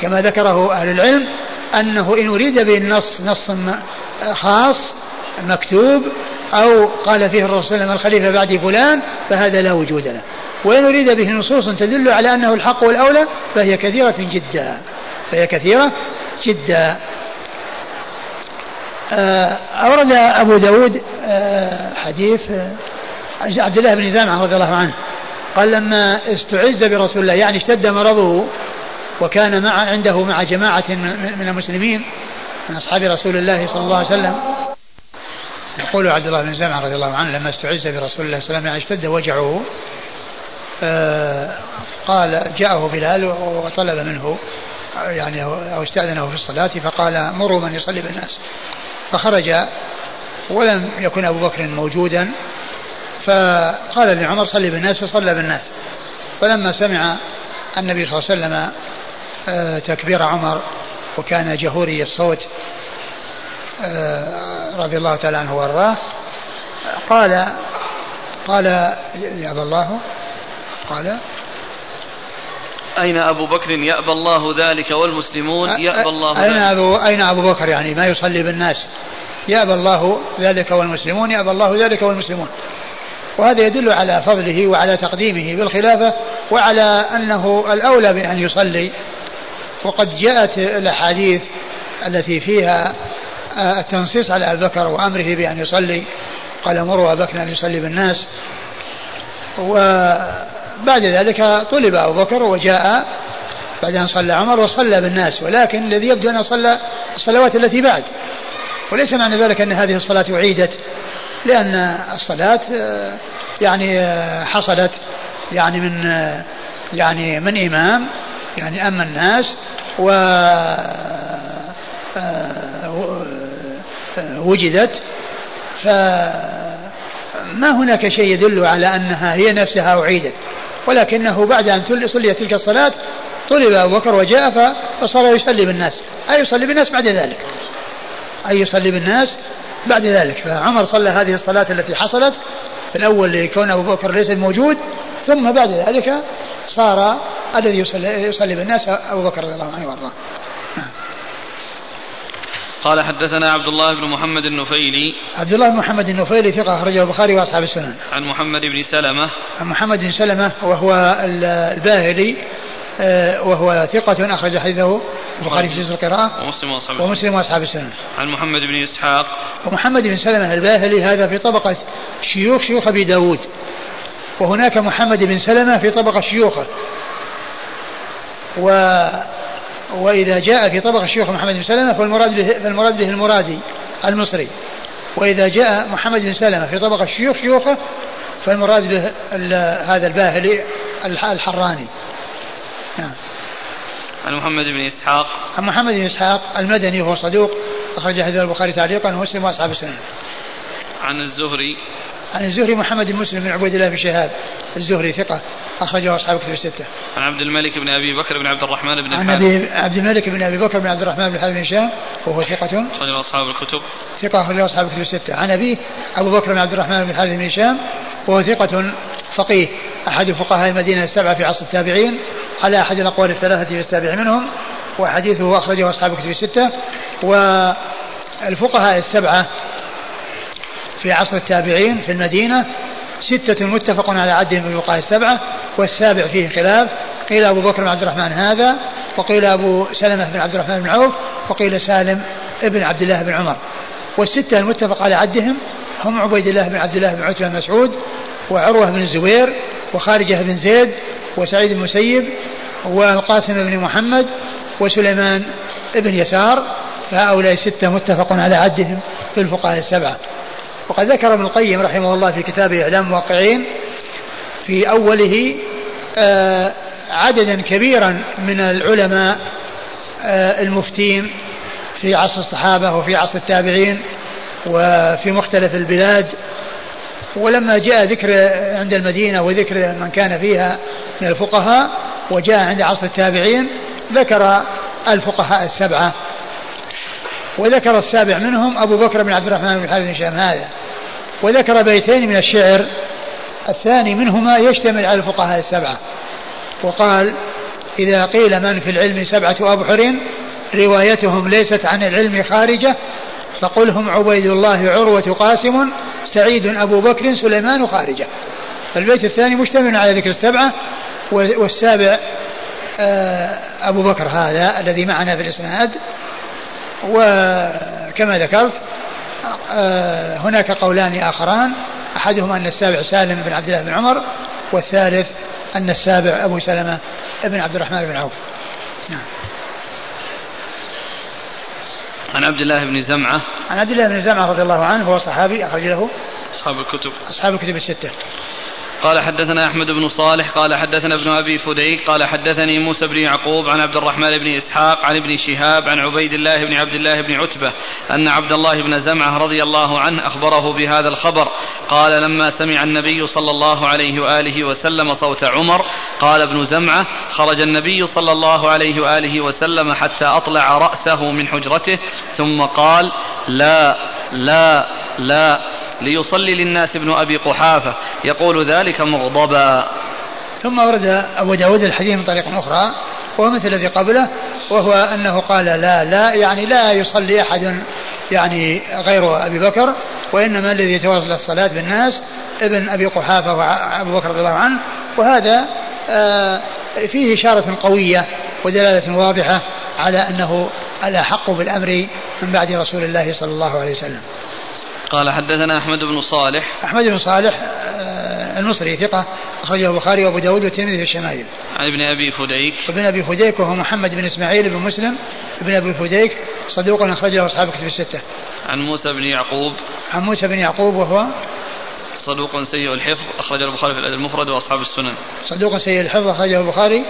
S1: كما ذكره أهل العلم أنه إن أريد بالنص نص خاص مكتوب أو قال فيه الرسول صلى الله عليه وسلم الخليفة بعد فلان فهذا لا وجود له. وإن أريد به نصوص تدل على أنه الحق والأولى فهي كثيرة جدا. فهي كثيرة جدا آه، أورد أبو داود آه، حديث آه، عبد الله بن زامعة رضي الله عنه. قال لما استعز برسول الله يعني اشتد مرضه وكان مع عنده مع جماعة من المسلمين من أصحاب رسول الله صلى الله عليه وسلم. يقول عبد الله بن زامعة رضي الله عنه لما استعز برسول الله صلى الله عليه وسلم يعني اشتد وجعه قال جاءه بلال وطلب منه يعني أو استأذنه في الصلاة فقال مروا من يصلي بالناس. فخرج ولم يكن أبو بكر موجودا فقال لعمر صلي بالناس فصلى بالناس. فلما سمع النبي صلى الله عليه وسلم آه، تكبير عمر وكان جهوري الصوت آه، رضي الله تعالى عنه وأرضاه قال قال يا الله قال
S2: أين أبو بكر يأبى الله ذلك والمسلمون يأبى الله
S1: أين أبو أين أبو بكر يعني؟ ما يصلي بالناس. يأبى الله ذلك والمسلمون يأبى الله ذلك والمسلمون. وهذا يدل على فضله وعلى تقديمه بالخلافة وعلى أنه الأولى بأن يصلي. وقد جاءت الأحاديث التي فيها التنصيص على أبي بكر وأمره بأن يصلي. قال مروا أبا بكر أن يصلي بالناس. و بعد ذلك طلب أبو بكر وجاء بعد أن صلى عمر وصلى بالناس ولكن الذي يبدو أنه صلى الصلوات التي بعد. وليس معنى ذلك أن هذه الصلاة أعيدت لأن الصلاة يعني حصلت يعني من يعني من إمام يعني أما الناس و وجدت. فما هناك شيء يدل على أنها هي نفسها أعيدت. ولكنه بعد أن صلي تلك الصلاة طلب أبو بكر وجاء فصار يصلي بالناس. أي يصلي بالناس بعد ذلك؟ أي يصلي بالناس بعد ذلك؟ فعمر صلى هذه الصلاة التي حصلت في الأول لكون أبو بكر ليس موجود ثم بعد ذلك صار الذي يصلي, يصلي بالناس أبو بكر رضي الله عنه وأرضاه. نعم.
S2: قال حدثنا عبد الله بن محمد النفيلي.
S1: عبد الله بن محمد النفيلي ثقة أخرجه البخاري وأصحاب السنن.
S2: عن محمد بن سلمة.
S1: عن محمد بن سلمة وهو الباهلي آه، وهو ثقة أخرج حديثه البخاري في جزء القراءة
S2: ومسلم وأصحاب
S1: ومسلم وأصحاب السنن.
S2: عن محمد بن إسحاق.
S1: ومحمد بن سلمة الباهلي هذا في طبقة شيوخ شيوخ أبي داود. وهناك محمد بن سلمة في طبقة شيوخه. و وإذا جاء في طبق الشيخ محمد بن سلمة فالمراد به, فالمراد به المرادي المصري. وإذا جاء محمد بن سلمة في طبق الشيوخ شيوخه فالمراد به هذا الباهلي الحراني.
S2: نعم. عن محمد بن إسحاق.
S1: عن محمد بن إسحاق المدني وهو صدوق أخرج حديث البخاري تعليقا ومسلم وأصحاب السنن
S2: عن الزهري.
S1: عن الزهري محمد بن مسلم بن عبيد الله بن شهاب الزهري ثقة أخرجه أصحاب كتب الستة.
S2: عن عبد الملك بن أبي بكر بن عبد الرحمن بن
S1: عن أبي عبد الملك بن أبي بكر بن عبد الرحمن بن الحارث بن هشام وهو ثقة
S2: أخرجه أصحاب الكتب.
S1: ثقة أخرجه أصحاب الكتب الستة. عن أبيه أبو بكر بن عبد الرحمن بن الحارث بن هشام وهو ثقة فقيه أحد فقهاء المدينة السبعة في عصر التابعين على أحد الأقوال الثلاثة في السابع منهم وحديثه أخرجه أصحاب الكتب الستة والفقهاء السبعة في عصر التابعين في المدينة ستة متفق على عدهم في الفقهاء السبعة والسابع فيه خلاف. قيل أبو بكر بن عبد الرحمن هذا وقيل أبو سلمة بن عبد الرحمن بن عوف وقيل سالم ابن عبد الله بن عمر. والستة المتفق على عدهم هم عبيد الله بن عبد الله بن عتبة بن مسعود وعروة بن الزبير وخارجة بن زيد وسعيد بن المسيب والقاسم بن محمد وسليمان بن يسار. فهؤلاء الستة متفق على عدهم في الفقهاء السبعة. وقد ذكر ابن القيم رحمه الله في كتابه إعلام الموقعين في أوله آه عددا كبيرا من العلماء آه، المفتين في عصر الصحابة وفي عصر التابعين وفي مختلف البلاد. ولما جاء ذكر عند المدينة وذكر من كان فيها من الفقهاء وجاء عند عصر التابعين ذكر الفقهاء السبعة. وذكر السابع منهم أبو بكر بن عبد الرحمن بن الحارث بن هشام هذا. وذكر بيتين من الشعر. الثاني منهما يشتمل على الفقهاء السبعة. وقال إذا قيل من في العلم سبعة أبحر روايتهم ليست عن العلم خارجة فقل هم عبيد الله عروة قاسم سعيد أبو بكر سليمان خارجة. البيت الثاني مشتمل على ذكر السبعة والسابع آه، أبو بكر هذا الذي معنا في الإسناد. وكما ذكرت آه، هناك قولان آخران. أحدهما أن السابع سالم بن عبد الله بن عمر والثالث أن السابع أبو سلمة بن عبد الرحمن بن عوف. نعم.
S2: عن عبد الله بن زمعة.
S1: عن عبد الله بن زمعة رضي الله عنه هو صحابي أخرج له.
S2: أصحاب الكتب.
S1: أصحاب الكتب الستة.
S2: قال حدثنا أحمد بن صالح قال حدثنا ابن أبي فديك قال حدثني موسى بن يعقوب عن عبد الرحمن بن إسحاق عن ابن شهاب عن عبيد الله بن عبد الله بن عتبة أن عبد الله بن زمعة رضي الله عنه أخبره بهذا الخبر. قال لما سمع النبي صلى الله عليه وآله وسلم صوت عمر قال ابن زمعة خرج النبي صلى الله عليه وآله وسلم حتى أطلع رأسه من حجرته ثم قال لا لا لا ليصلي للناس ابن أبي قحافة. يقول ذلك مغضبا.
S1: ثم ورد أبو داود الحديث من طريق أخرى وهو مثل الذي قبله وهو أنه قال لا لا يعني لا يصلي أحد يعني غير أبي بكر وإنما الذي يتواصل الصلاة بالناس ابن أبي قحافة وأبو بكر رضي الله عنه. وهذا آه، فيه إشارة قوية ودلالة واضحة على أنه الأحق بالأمر من بعد رسول الله صلى الله عليه وسلم.
S2: قال حدثنا أحمد بن صالح.
S1: أحمد بن صالح آه، المصري ثقة أخرجه البخاري وأبو داود والترمذي في الشمائل
S2: عن ابن أبي فديك.
S1: ابن أبي فديك وهو محمد بن إسماعيل بن مسلم. ابن أبي فديك صدوق أخرجه أصحاب كتب الستة.
S2: عن موسى بن يعقوب.
S1: عن موسى بن يعقوب وهو
S2: صدوق سيء الحفظ أخرج البخاري في الأدب المفرد وأصحاب السنن.
S1: صدوق سيء الحفظ أخرجه البخاري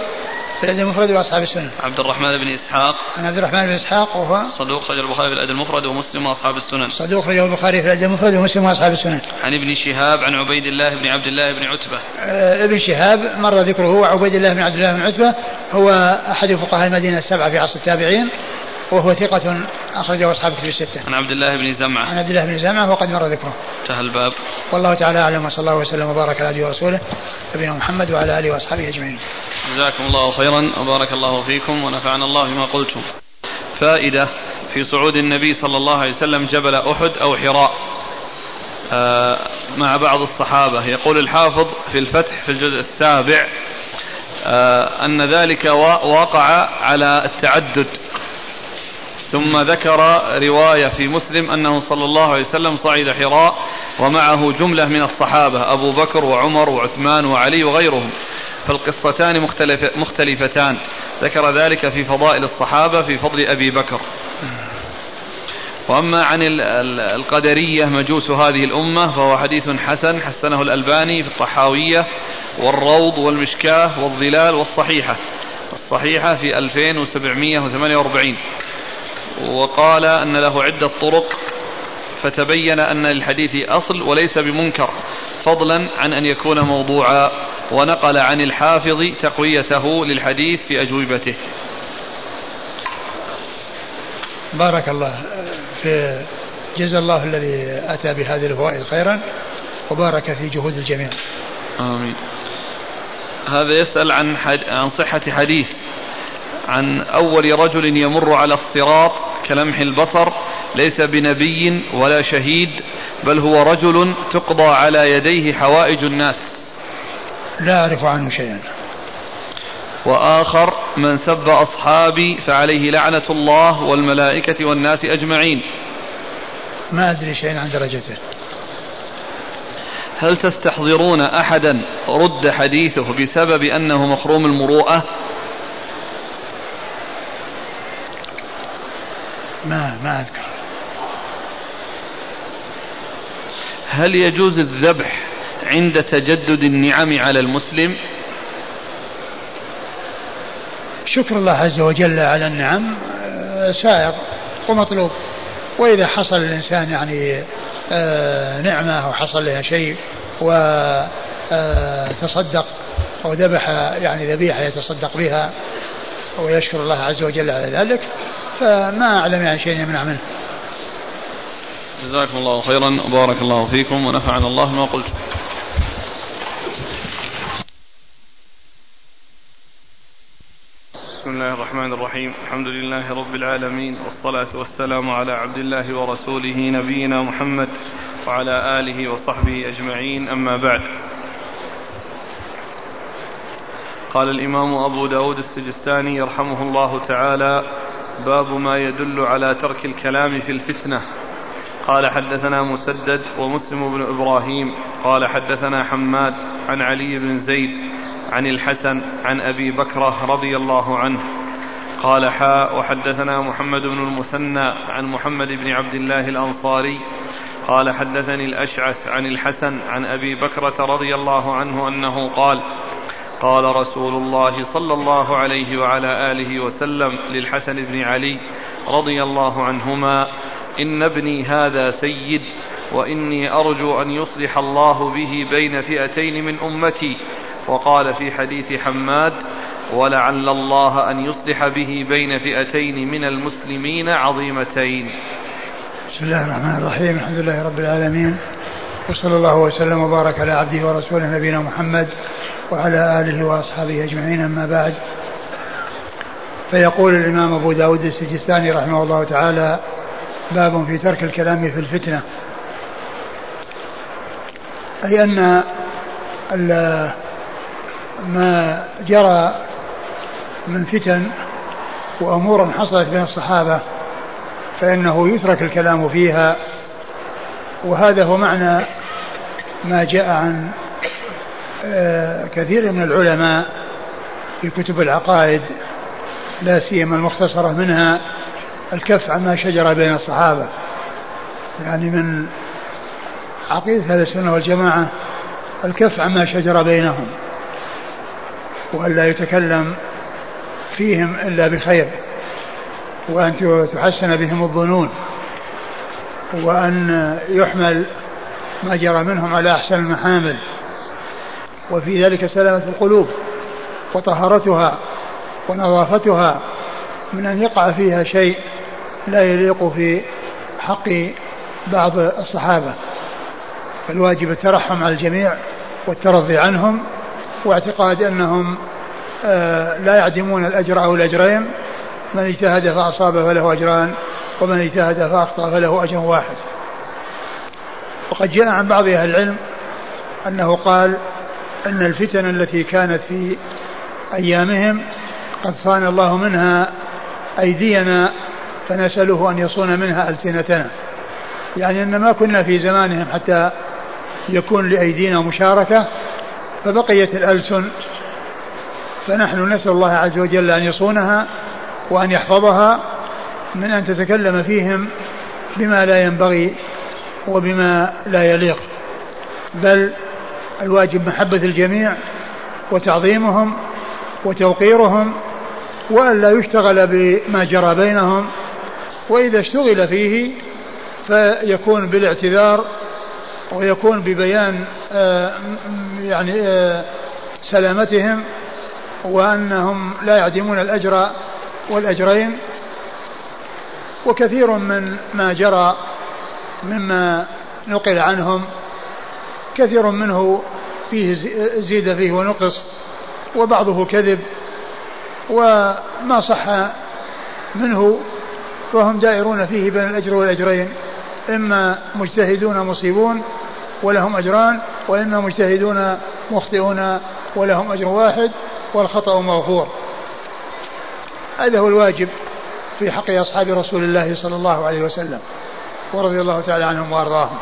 S1: في الأدب المفرد وأصحاب السنن.
S2: عبد الرحمن بن إسحاق.
S1: عن عبد الرحمن بن إسحاق وهو
S2: صدوق خرج البخاري في الأدب المفرد ومسلم وأصحاب السنن.
S1: صدوق خرج البخاري في الأدب المفرد ومسلم وأصحاب السنن.
S2: عن ابن شهاب عن عبيد الله بن عبد الله بن عتبة.
S1: آه ابن شهاب مر ذكره وعبيد الله بن عبد الله بن عتبة هو أحد فقهاء المدينة السبعة في عصر التابعين وهو ثقة أخرجه أصحاب كتب الستة.
S2: عن عبد الله بن زمعة.
S1: عن عبد الله بن زمعة وقد مر ذكره.
S2: انتهى الباب.
S1: والله تعالى أعلم وصلى الله وسلم وبارك على عبده ورسوله نبينا محمد وعلى آله وأصحابه أجمعين.
S2: جزاكم الله خيرا وبارك الله فيكم ونفعنا الله بما قلتم. فائدة في صعود النبي صلى الله عليه وسلم جبل أحد أو حراء. آه مع بعض الصحابة يقول الحافظ في الفتح في الجزء السابع آه أن ذلك وقع على التعدد ثم ذكر رواية في مسلم أنه صلى الله عليه وسلم صعد حراء ومعه جملة من الصحابة أبو بكر وعمر وعثمان وعلي وغيرهم فالقصتان مختلف مختلفتان. ذكر ذلك في فضائل الصحابة في فضل أبي بكر. وأما عن القدرية مجوس هذه الأمة فهو حديث حسن حسنه الألباني في الطحاوية والروض والمشكاة والظلال والصحيحة. الصحيحة في 2748 وقال أن له عدة طرق فتبين أن للحديث أصل وليس بمنكر فضلا عن أن يكون موضوعا. ونقل عن الحافظ تقويته للحديث في أجوبته.
S1: بارك الله في جزا الله الذي أتى بهذه الفوائد خيرا وبارك في جهود الجميع.
S2: آمين. هذا يسأل عن, حد... عن صحة حديث عن أول رجل يمر على الصراط كلمح البصر ليس بنبي ولا شهيد بل هو رجل تقضى على يديه حوائج الناس.
S1: لا أعرف عنه شيئا.
S2: وآخر من سب أصحابي فعليه لعنة الله والملائكة والناس أجمعين.
S1: ما أدري شيئا عن درجته.
S2: هل تستحضرون أحدا رد حديثه بسبب أنه مخروم المروءة؟
S1: ما ما أذكر.
S2: هل يجوز الذبح عند تجدد النعم على المسلم.
S1: شكر الله عز وجل على النعم آه، سائغ ومطلوب. وإذا حصل الإنسان يعني آه، نعمة أو حصل له شيء وتصدق أو ذبح يعني ذبيحة يتصدق بها ويشكر الله عز وجل على ذلك فما أعلم يعني شيء يمنع منه.
S2: جزاكم الله خيرا وبارك الله فيكم ونفعنا الله ما قلت. بسم الله الرحمن الرحيم. الحمد لله رب العالمين والصلاة والسلام على عبد الله ورسوله نبينا محمد وعلى آله وصحبه أجمعين. أما بعد قال الإمام أبو داود السجستاني يرحمه الله تعالى باب ما يدل على ترك الكلام في الفتنة. قال حدثنا مسدد ومسلم بن إبراهيم. قال حدثنا حماد عن علي بن زيد عن الحسن عن أبي بكرة رضي الله عنه قال حاء وحدثنا محمد بن المثنى عن محمد بن عبد الله الأنصاري قال حدثني الأشعث عن الحسن عن أبي بكرة رضي الله عنه أنه قال قال رسول الله صلى الله عليه وعلى آله وسلم للحسن بن علي رضي الله عنهما إن ابني هذا سيد وإني أرجو أن يصلح الله به بين فئتين من أمتي وقال في حديث حماد ولعل الله أن يصلح به بين فئتين من المسلمين عظيمتين.
S1: بسم الله الرحمن الرحيم الحمد لله رب العالمين وصلى الله وسلم وبارك على عبده ورسوله نبينا محمد وعلى آله وأصحابه أجمعين أما بعد. فيقول الإمام أبو داود السجستاني رحمه الله تعالى باب في ترك الكلام في الفتنة. أي أن ما جرى من فتن وأمور حصلت بين الصحابة فإنه يترك الكلام فيها وهذا هو معنى ما جاء عن آه، كثير من العلماء في كتب العقائد لا سيما المختصرة منها الكف عما شجر بين الصحابة. يعني من عقيدة هذا السنة والجماعة الكف عما شجر بينهم. وأن لا يتكلم فيهم إلا بخير وأن تحسن بهم الظنون وأن يحمل ما جرى منهم على أحسن المحامل. وفي ذلك سلامة القلوب وطهارتها ونظافتها من أن يقع فيها شيء لا يليق في حق بعض الصحابة. فالواجب الترحم على الجميع والترضي عنهم واعتقاد أنهم آه، لا يعدمون الأجر أو الأجرين. من اجتهد فأصاب فله أجران ومن اجتهد فأخطأ فله أجر واحد. وقد جاء عن بعض أهل العلم أنه قال أن الفتن التي كانت في أيامهم قد صان الله منها أيدينا فنسأله أن يصون منها ألسنتنا. يعني أن ما كنا في زمانهم حتى يكون لأيدينا مشاركة فبقيت الألسن. فنحن نسأل الله عز وجل أن يصونها وأن يحفظها من أن تتكلم فيهم بما لا ينبغي وبما لا يليق. بل الواجب محبة الجميع وتعظيمهم وتوقيرهم وألا يشتغل بما جرى بينهم. وإذا اشتغل فيه فيكون بالاعتذار ويكون ببيان آه، يعني آه، سلامتهم وأنهم لا يعدمون الأجر والأجرين. وكثير من ما جرى مما نقل عنهم كثير منه فيه زيد فيه ونقص وبعضه كذب وما صح منه فهم دائرون فيه بين الأجر والأجرين إما مجتهدون مصيبون ولهم أجران وإما مجتهدون مخطئون ولهم أجر واحد والخطأ مغفور. هذا هو الواجب في حق أصحاب رسول الله صلى الله عليه وسلم ورضي الله تعالى عنهم وأرضاهم.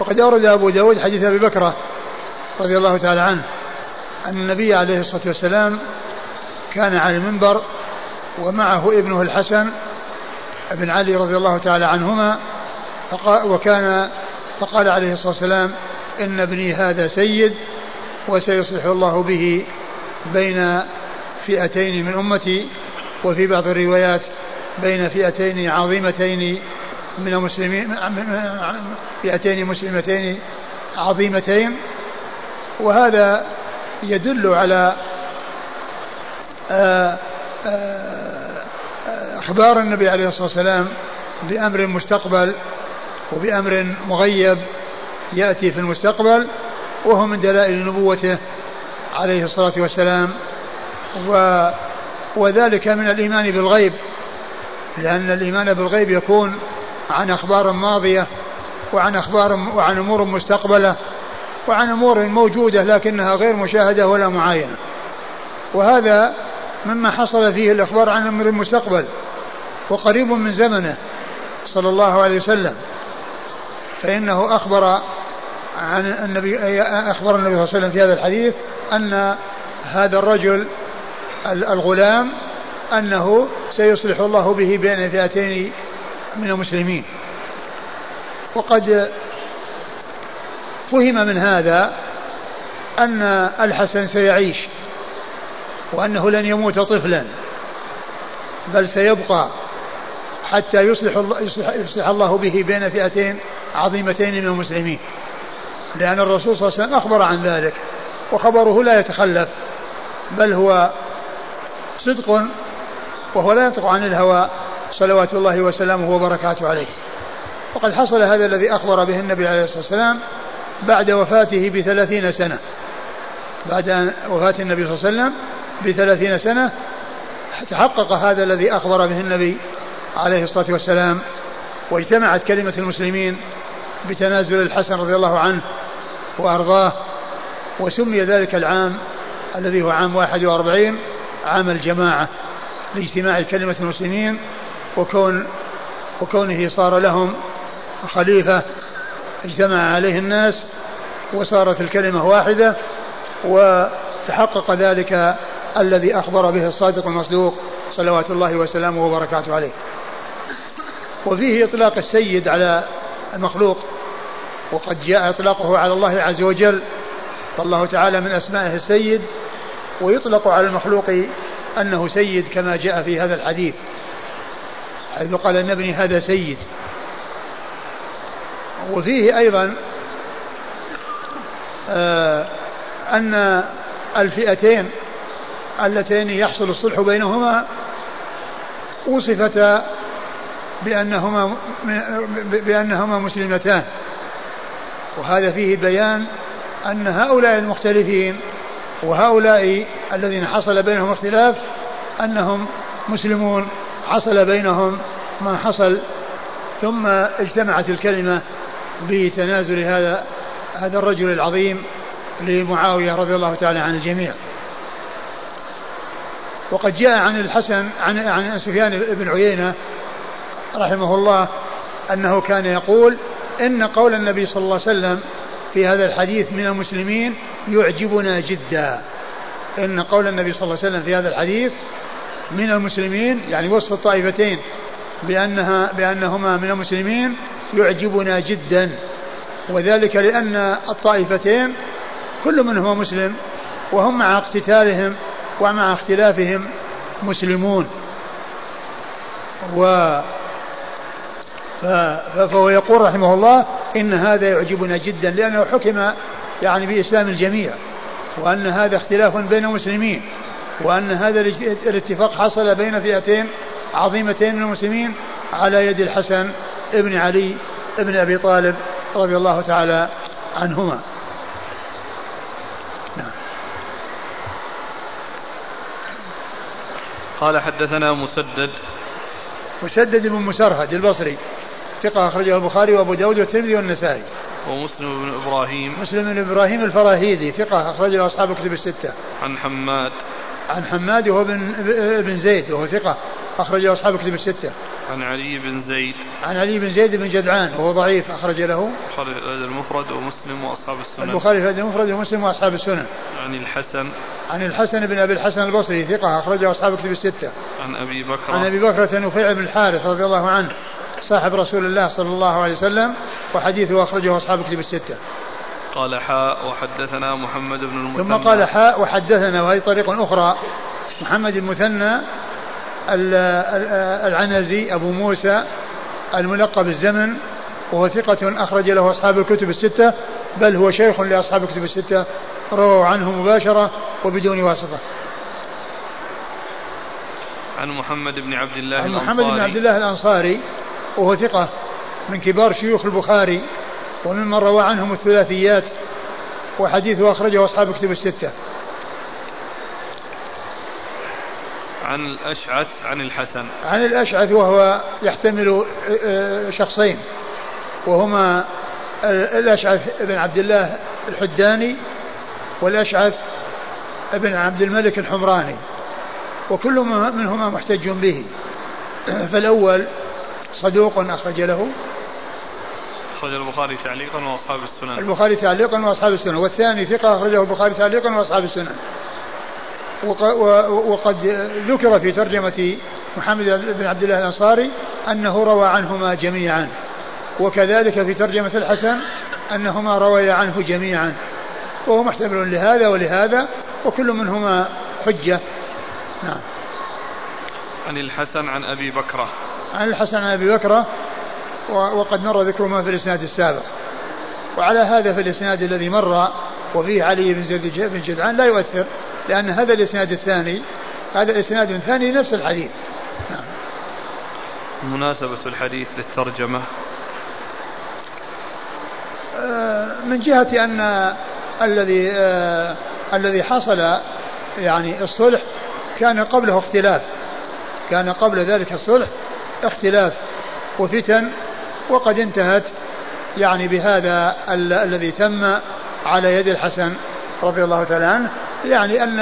S1: وقد أورد أبو داود حديث أبي بكرة رضي الله تعالى عنه أن النبي عليه الصلاة والسلام كان على المنبر ومعه ابنه الحسن بن علي رضي الله تعالى عنهما وكان فقال عليه الصلاة والسلام إن ابني هذا سيد وسيصلح الله به بين فئتين من أمتي وفي بعض الروايات بين فئتين عظيمتين من المسلمين فئتين مسلمتين عظيمتين وهذا يدل على آه، آه، أخبار النبي عليه الصلاة والسلام بأمر مستقبل وبأمر مغيب يأتي في المستقبل وهو من دلائل نبوته عليه الصلاة والسلام. و وذلك من الإيمان بالغيب لأن الإيمان بالغيب يكون عن أخبار ماضية وعن أخبار وعن أمور مستقبلة وعن أمور موجودة لكنها غير مشاهدة ولا معاينة. وهذا مما حصل فيه الإخبار عن أمر المستقبل وقريب من زمنه صلى الله عليه وسلم. فإنه أخبر عن النبي أخبر النبي صلى الله عليه وسلم في هذا الحديث أن هذا الرجل الغلام أنه سيصلح الله به بين فئتين من المسلمين. وقد فهم من هذا أن الحسن سيعيش وأنه لن يموت طفلا بل سيبقى حتى يصلح الله, يصلح, الله به بين فئتين عظيمتين من المسلمين. لأن الرسول صلى الله عليه وسلم أخبر عن ذلك وخبره لا يتخلف بل هو صدق وهو لا ينطق عن الهوى صلوات الله وسلامه وبركاته عليه. وقد حصل هذا الذي أخبر به النبي عليه الصلاة والسلام بعد وفاته بثلاثين سنة. بعد وفاة النبي صلى الله عليه وسلم بثلاثين سنة تحقق هذا الذي أخبر به النبي عليه الصلاة والسلام واجتمعت كلمة المسلمين بتنازل الحسن رضي الله عنه وأرضاه وسمي ذلك العام الذي هو عام 41 عام الجماعة لاجتماع كلمة المسلمين وكون وكونه صار لهم خليفة اجتمع عليه الناس وصارت الكلمة واحدة وتحقق ذلك الذي أخبر به الصادق المصدوق صلوات الله وسلامه وبركاته عليه. وفيه إطلاق السيد على المخلوق وقد جاء إطلاقه على الله عز وجل فالله تعالى من أسمائه السيد ويطلق على المخلوق أنه سيد كما جاء في هذا الحديث حيث قال ان ابني هذا سيد. وفيه أيضا آه أن الفئتين اللتين يحصل الصلح بينهما وصفتا بأنهما بأنهما مسلمتان. وهذا فيه بيان أن هؤلاء المختلفين وهؤلاء الذين حصل بينهم اختلاف أنهم مسلمون. حصل بينهم ما حصل ثم اجتمعت الكلمة بتنازل هذا هذا الرجل العظيم لمعاوية رضي الله تعالى عن الجميع. وقد جاء عن الحسن عن عن سفيان بن عيينة رحمه الله أنه كان يقول إن قول النبي صلى الله عليه وسلم في هذا الحديث من المسلمين يعجبنا جدا. إن قول النبي صلى الله عليه وسلم في هذا الحديث من المسلمين يعني وصف الطائفتين بأنها بأنهما من المسلمين يعجبنا جدا. وذلك لأن الطائفتين كل منهما مسلم وهم مع اقتتالهم ومع اختلافهم مسلمون. و فهو يقول رحمه الله إن هذا يعجبنا جدا لأنه حكم يعني بإسلام الجميع وأن هذا اختلاف بين المسلمين وأن هذا الاتفاق حصل بين فئتين عظيمتين من المسلمين على يد الحسن ابن علي ابن أبي طالب رضي الله تعالى عنهما. نعم.
S2: قال حدثنا مسدد.
S1: مسدد بن مسرهد البصري. ثقة أخرجه البخاري وأبو داود والترمذي والنسائي
S2: ومسلم بن إبراهيم
S1: مسلم بن إبراهيم الفراهيدي ثقة أخرجه أصحاب الكتب الستة
S2: عن حماد
S1: عن حماد وهو بن بن زيد وهو ثقة أخرجه أصحاب الكتب الستة.
S2: عن علي بن زيد.
S1: عن علي بن زيد بن جدعان وهو ضعيف أخرج له.
S2: البخاري في المفرد ومسلم وأصحاب السنن.
S1: البخاري في المفرد ومسلم وأصحاب السنن.
S2: عن الحسن.
S1: عن الحسن بن أبي الحسن البصري ثقة أخرجه أصحاب الكتب الستة.
S2: عن أبي بكر.
S1: عن أبي بكر نفيع بن الحارث رضي الله عنه صاحب رسول الله صلى الله عليه وسلم وحديثه أخرجه أصحاب الكتب الستة.
S2: قال حاء وحدثنا محمد بن المثنى.
S1: ثم قال حاء وحدثنا وهي طريق أخرى. محمد المثنى العنزي أبو موسى الملقب الزمن وهو ثقة أخرج له أصحاب الكتب الستة بل هو شيخ لأصحاب الكتب الستة. رووا عنه مباشرة وبدون واسطة.
S2: عن محمد بن عبد الله
S1: عن محمد بن عبد الله الأنصاري وهو ثقة من كبار شيوخ البخاري وممن روى عنهم الثلاثيات وحديثه أخرجه أصحاب الكتب الستة.
S2: عن الأشعث عن الحسن.
S1: عن الأشعث وهو يحتمل آه، شخصين وهما الأشعث بن عبد الله الحداني والأشعث بن عبد الملك الحمراني وكل منهما محتج به. فالأول صدوق أخرج له.
S2: أخرج البخاري تعليقا وأصحاب السنن.
S1: البخاري تعليقا وأصحاب السنن. والثاني ثقة أخرجه البخاري تعليقا وأصحاب السنن. وقد ذكر في ترجمة محمد بن عبد الله الأنصاري أنه روى عنهما جميعا. وكذلك في ترجمة الحسن أنهما رويا عنه جميعا. وهو محتمل لهذا ولهذا وكل منهما حجة. نعم.
S2: عن الحسن عن أبي بكرة.
S1: عن الحسن عن أبي بكرة وقد مر ذكرهما في الإسناد السابق. وعلى هذا في الإسناد الذي مر وفيه علي بن زيد بن جدعان لا يؤثر لأن هذا الإسناد الثاني هذا إسناد ثاني نفس الحديث. نعم.
S2: مناسبة الحديث للترجمة.
S1: آه، من جهة أن الذي آه الذي حصل يعني الصلح كان قبله اختلاف. كان قبل ذلك الصلح اختلاف وفتن وقد انتهت يعني بهذا ال- الذي تم على يد الحسن رضي الله تعالى عنه. يعني أن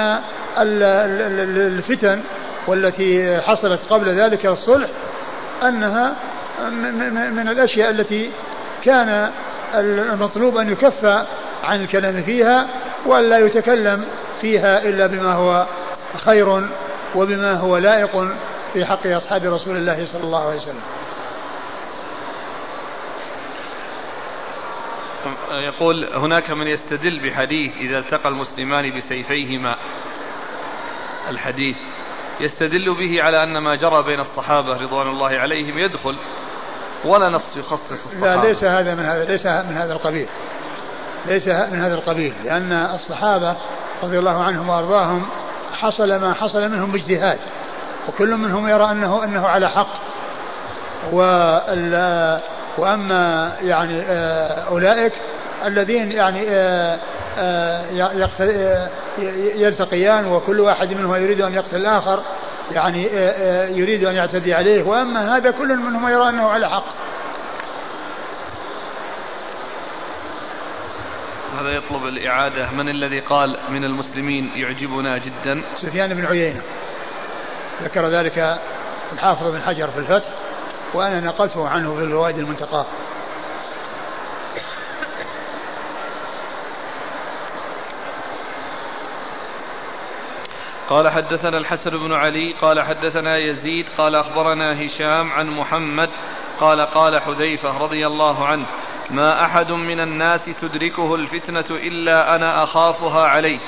S1: ال- ال- الفتن والتي حصلت قبل ذلك الصلح أنها من الأشياء التي كان المطلوب أن يكف عن الكلام فيها وأن لا يتكلم فيها إلا بما هو خير وبما هو لائق في حق أصحاب رسول الله صلى الله عليه وسلم.
S2: يقول هناك من يستدل بحديث إذا التقى المسلمان بسيفيهما. الحديث. يستدل به على أن ما جرى بين الصحابة رضوان الله عليهم يدخل ولا نص يخصص الصحابة.
S1: لا ليس هذا من هذا ليس من هذا القبيل. ليس من هذا القبيل لأن الصحابة رضي الله عنهم وأرضاهم حصل ما حصل منهم باجتهاد وكل منهم يرى أنه أنه على حق. وأما يعني آه، أولئك الذين يعني آه، آه، يلتقيان وكل واحد منهم يريد أن يقتل الآخر يعني يريد أن يعتدي عليه. وأما هذا كل منهم يرى أنه على حق.
S2: هذا يطلب الإعادة. من الذي قال من المسلمين يعجبنا جدا؟
S1: سفيان بن عيينة. ذكر ذلك الحافظ بن حجر في الفتح وأنا نقلته عنه في الفوائد المنتقاة.
S2: قال حدثنا الحسن بن علي قال حدثنا يزيد قال أخبرنا هشام عن محمد قال قال حذيفة رضي الله عنه ما أحد من الناس تدركه الفتنة إلا أنا أخافها عليه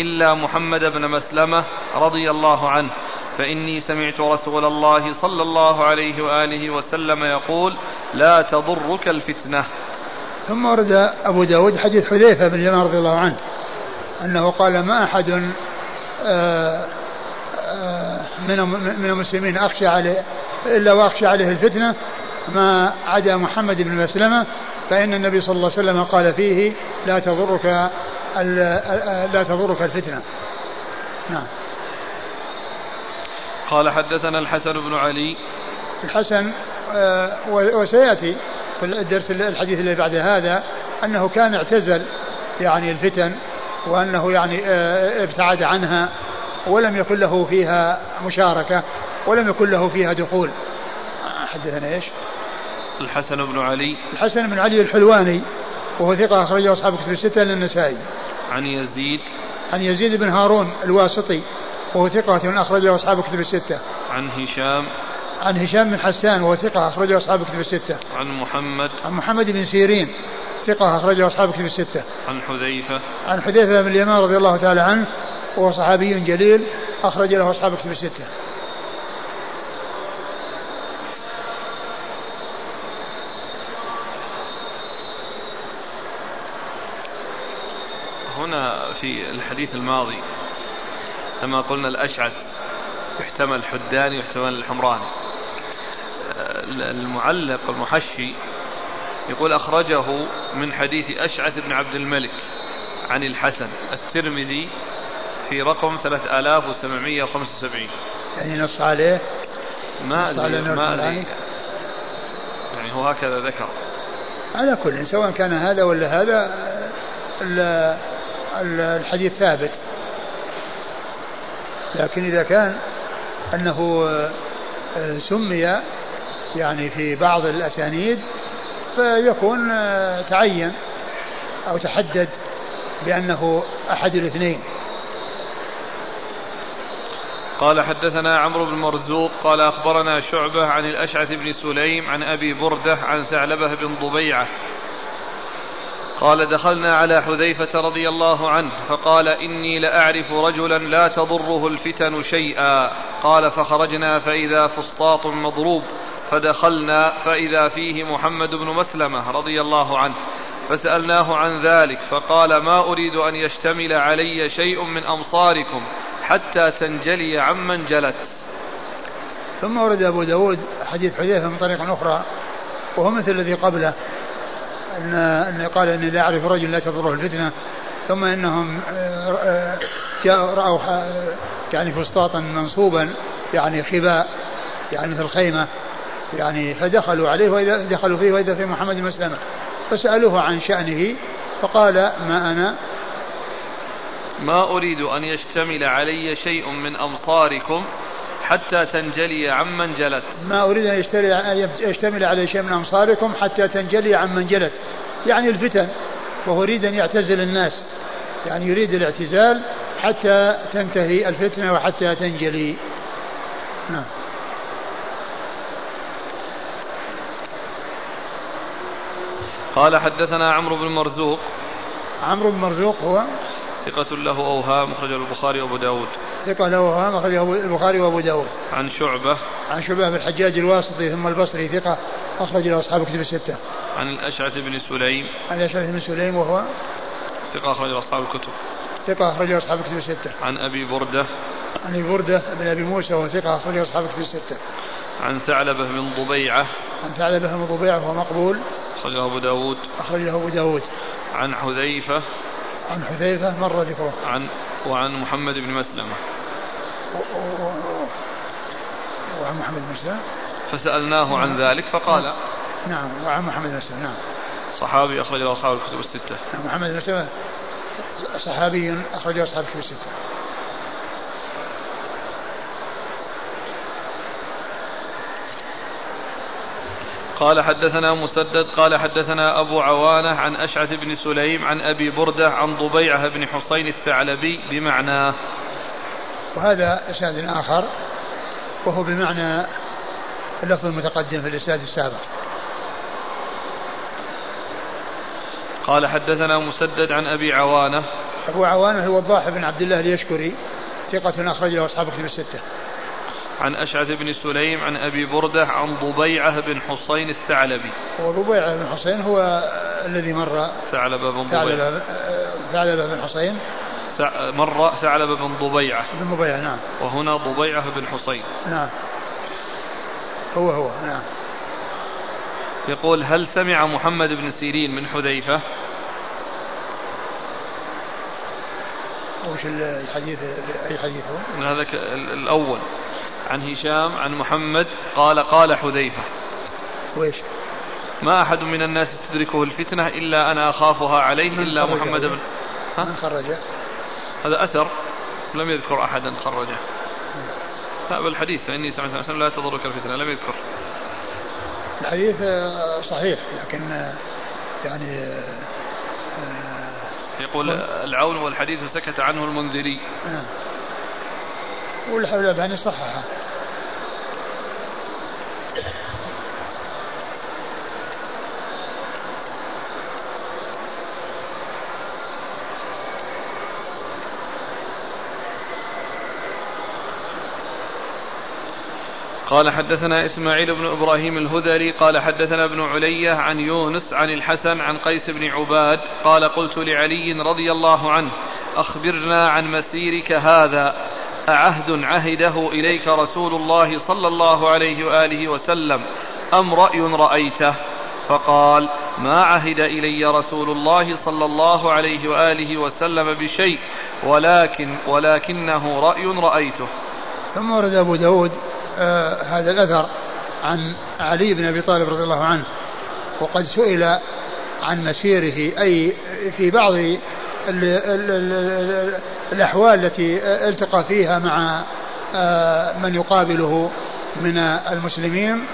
S2: إلا محمد بن مسلمة رضي الله عنه. فإني سمعت رسول الله صلى الله عليه وآله وسلم يقول لا تضرك الفتنة
S1: ثم ورد أبو داود حديث حذيفة بن اليمان رضي الله عنه أنه قال ما أحد آه، آه، من من المسلمين أخشى عليه إلا وأخشى عليه الفتنة ما عدا محمد بن مسلمة فإن النبي صلى الله عليه وسلم قال فيه لا تضرك لا تضرك الفتنة. نعم.
S2: قال حدثنا الحسن بن علي.
S1: الحسن آه، وسيأتي في الدرس الحديث اللي بعد هذا أنه كان اعتزل يعني الفتن وأنه يعني آه، ابتعد عنها ولم يكن له فيها مشاركة ولم يكن له فيها دخول. حدثنا إيش؟
S2: الحسن بن علي.
S1: الحسن بن علي الحلواني وهو ثقة أخرجه أصحاب كتب الستة للنسائي.
S2: عن يزيد.
S1: عن يزيد بن هارون الواسطي. وهو ثقة أخرجه أصحاب كتب الستة.
S2: عن هشام.
S1: عن هشام بن حسان وهو ثقة أخرجه أصحاب كتب الستة.
S2: عن محمد.
S1: عن محمد بن سيرين ثقة أخرجه أصحاب كتب الستة.
S2: عن حذيفة.
S1: عن حذيفة بن اليمان رضي الله تعالى عنه وهو صحابي جليل أخرج له أصحاب كتب الستة.
S2: هنا في الحديث الماضي لما قلنا الأشعث يحتمل حداني ويحتمل الحمراني. المعلق المحشي يقول أخرجه من حديث أشعث بن عبد الملك عن الحسن الترمذي في رقم 3775
S1: يعني نص عليه؟
S2: ما أدري يعني هو هكذا ذكر.
S1: على كل سواء كان هذا ولا هذا الحديث ثابت. لكن إذا كان أنه آه، سمي يعني في بعض الأسانيد فيكون آه، تعين أو تحدد بأنه أحد الاثنين.
S2: قال حدثنا عمرو بن مرزوق قال أخبرنا شعبة عن الأشعث بن سليم عن أبي بردة عن ثعلبة بن ضبيعة قال دخلنا على حذيفة رضي الله عنه فقال إني لأعرف رجلا لا تضره الفتن شيئا. قال فخرجنا فإذا فسطاط مضروب فدخلنا فإذا فيه محمد بن مسلمة رضي الله عنه. فسألناه عن ذلك فقال ما أريد أن يشتمل علي شيء من أمصاركم حتى تنجلي عمن جلت.
S1: ثم ورد أبو داود حديث حذيفة من طريق أخرى وهو مثل الذي قبله. أن أن قال إني لا أعرف رجل لا تضره الفتنة ثم إنهم آه، آه، جاءوا رأوا يعني فسطاطا منصوبا يعني خباء يعني في الخيمة يعني فدخلوا عليه وإذا دخلوا فيه وإذا في محمد مسلمة فسألوه عن شأنه فقال ما أنا؟
S2: ما أريد أن يشتمل علي شيء من أمصاركم حتى تنجلي عمن جلت.
S1: ما أريد أن يشتمل علي شيء من أمصاركم حتى تنجلي عمن جلت. يعني الفتن. وهو يريد أن يعتزل الناس. يعني يريد الاعتزال حتى تنتهي الفتنة وحتى تنجلي. نعم.
S2: قال حدثنا عمرو بن مرزوق.
S1: عمرو بن مرزوق هو؟
S2: ثقة له أوهام أخرجه البخاري وأبو داود.
S1: ثقة له أوهام أخرجه البخاري وأبو داود.
S2: عن شعبة.
S1: عن شعبة بن الحجاج الواسطي ثم البصري ثقة أخرج له أصحاب كتب الستة.
S2: عن الأشعث بن سليم.
S1: عن الأشعث بن سليم وهو؟
S2: ثقة أخرج أصحاب الكتب.
S1: ثقة أخرج أصحاب الكتب الستة.
S2: عن أبي بردة.
S1: عن أبي بردة بن أبي موسى وهو ثقة أخرج أصحاب الكتب الستة.
S2: عن ثعلبة بن ضبيعة.
S1: عن ثعلبة بن ضبيعة وهو مقبول.
S2: أخرجه أبو داود.
S1: أخرجه أبو داود.
S2: عن حذيفة.
S1: عن حذيفة مر ذكره.
S2: عن وعن محمد بن مسلمة.
S1: وعن محمد بن مسلمة؟
S2: فسألناه عن ذلك فقال
S1: نعم. وعن محمد بن مسلمة نعم.
S2: صحابي أخرج أصحاب الكتب الستة.
S1: نعم محمد بن مسلمة صحابي أخرج أصحاب الكتب الستة.
S2: قال حدثنا مسدد قال حدثنا أبو عوانة عن أشعث بن سليم عن أبي بردة عن ضبيعة بن حصين الثعلبي بمعناه
S1: وهذا إسناد آخر وهو بمعنى اللفظ المتقدم في الإسناد السابق.
S2: قال حدثنا مسدد عن أبي عوانة.
S1: أبو عوانة هو الضاحي بن عبد الله اليشكري ثقة أخرج له أصحاب كتب الستة.
S2: عن أشعث بن سليم عن أبي بردة عن ضبيعة بن حصين الثعلبي.
S1: وضبيعة بن حصين هو الذي مر
S2: ثعلبة بن ضبيعة.
S1: ثعلبة بن حصين.
S2: مر ثعلبة بن ضبيعة.
S1: بن ضبيعة نعم.
S2: وهنا ضبيعة بن حصين.
S1: نعم. هو هو نعم.
S2: يقول هل سمع محمد بن سيرين من حذيفة؟
S1: وش الحديث أي حديث هو؟
S2: هذا الأول. عن هشام عن محمد قال قال حذيفة.
S1: ويش
S2: ما أحد من الناس تدركه الفتنة إلا أنا أخافها عليه إلا محمد بن
S1: ها؟ من خرجه
S2: هذا أثر لم يذكر أحدا خرجه. لا بالحديث فإني سمعت وسلم لا تضرك الفتنة لم يذكر.
S1: الحديث صحيح لكن يعني
S2: يقول العون والحديث سكت عنه المنذري.
S1: والألباني صححه.
S2: قال حدثنا إسماعيل بن إبراهيم الهذلي قال حدثنا ابن علية عن يونس عن الحسن عن قيس بن عباد قال قلت لعلي رضي الله عنه أخبرنا عن مسيرك هذا أعهد عهده إليك رسول الله صلى الله عليه وآله وسلم أم رأي رأيته؟ فقال ما عهد إلي رسول الله صلى الله عليه وآله وسلم بشيء ولكن ولكنه رأي رأيته.
S1: ثم ورد أبو داود آه هذا الأثر عن علي بن أبي طالب رضي الله عنه وقد سئل عن مسيره أي في بعض الأحوال التي التقى فيها مع آه من يقابله من المسلمين.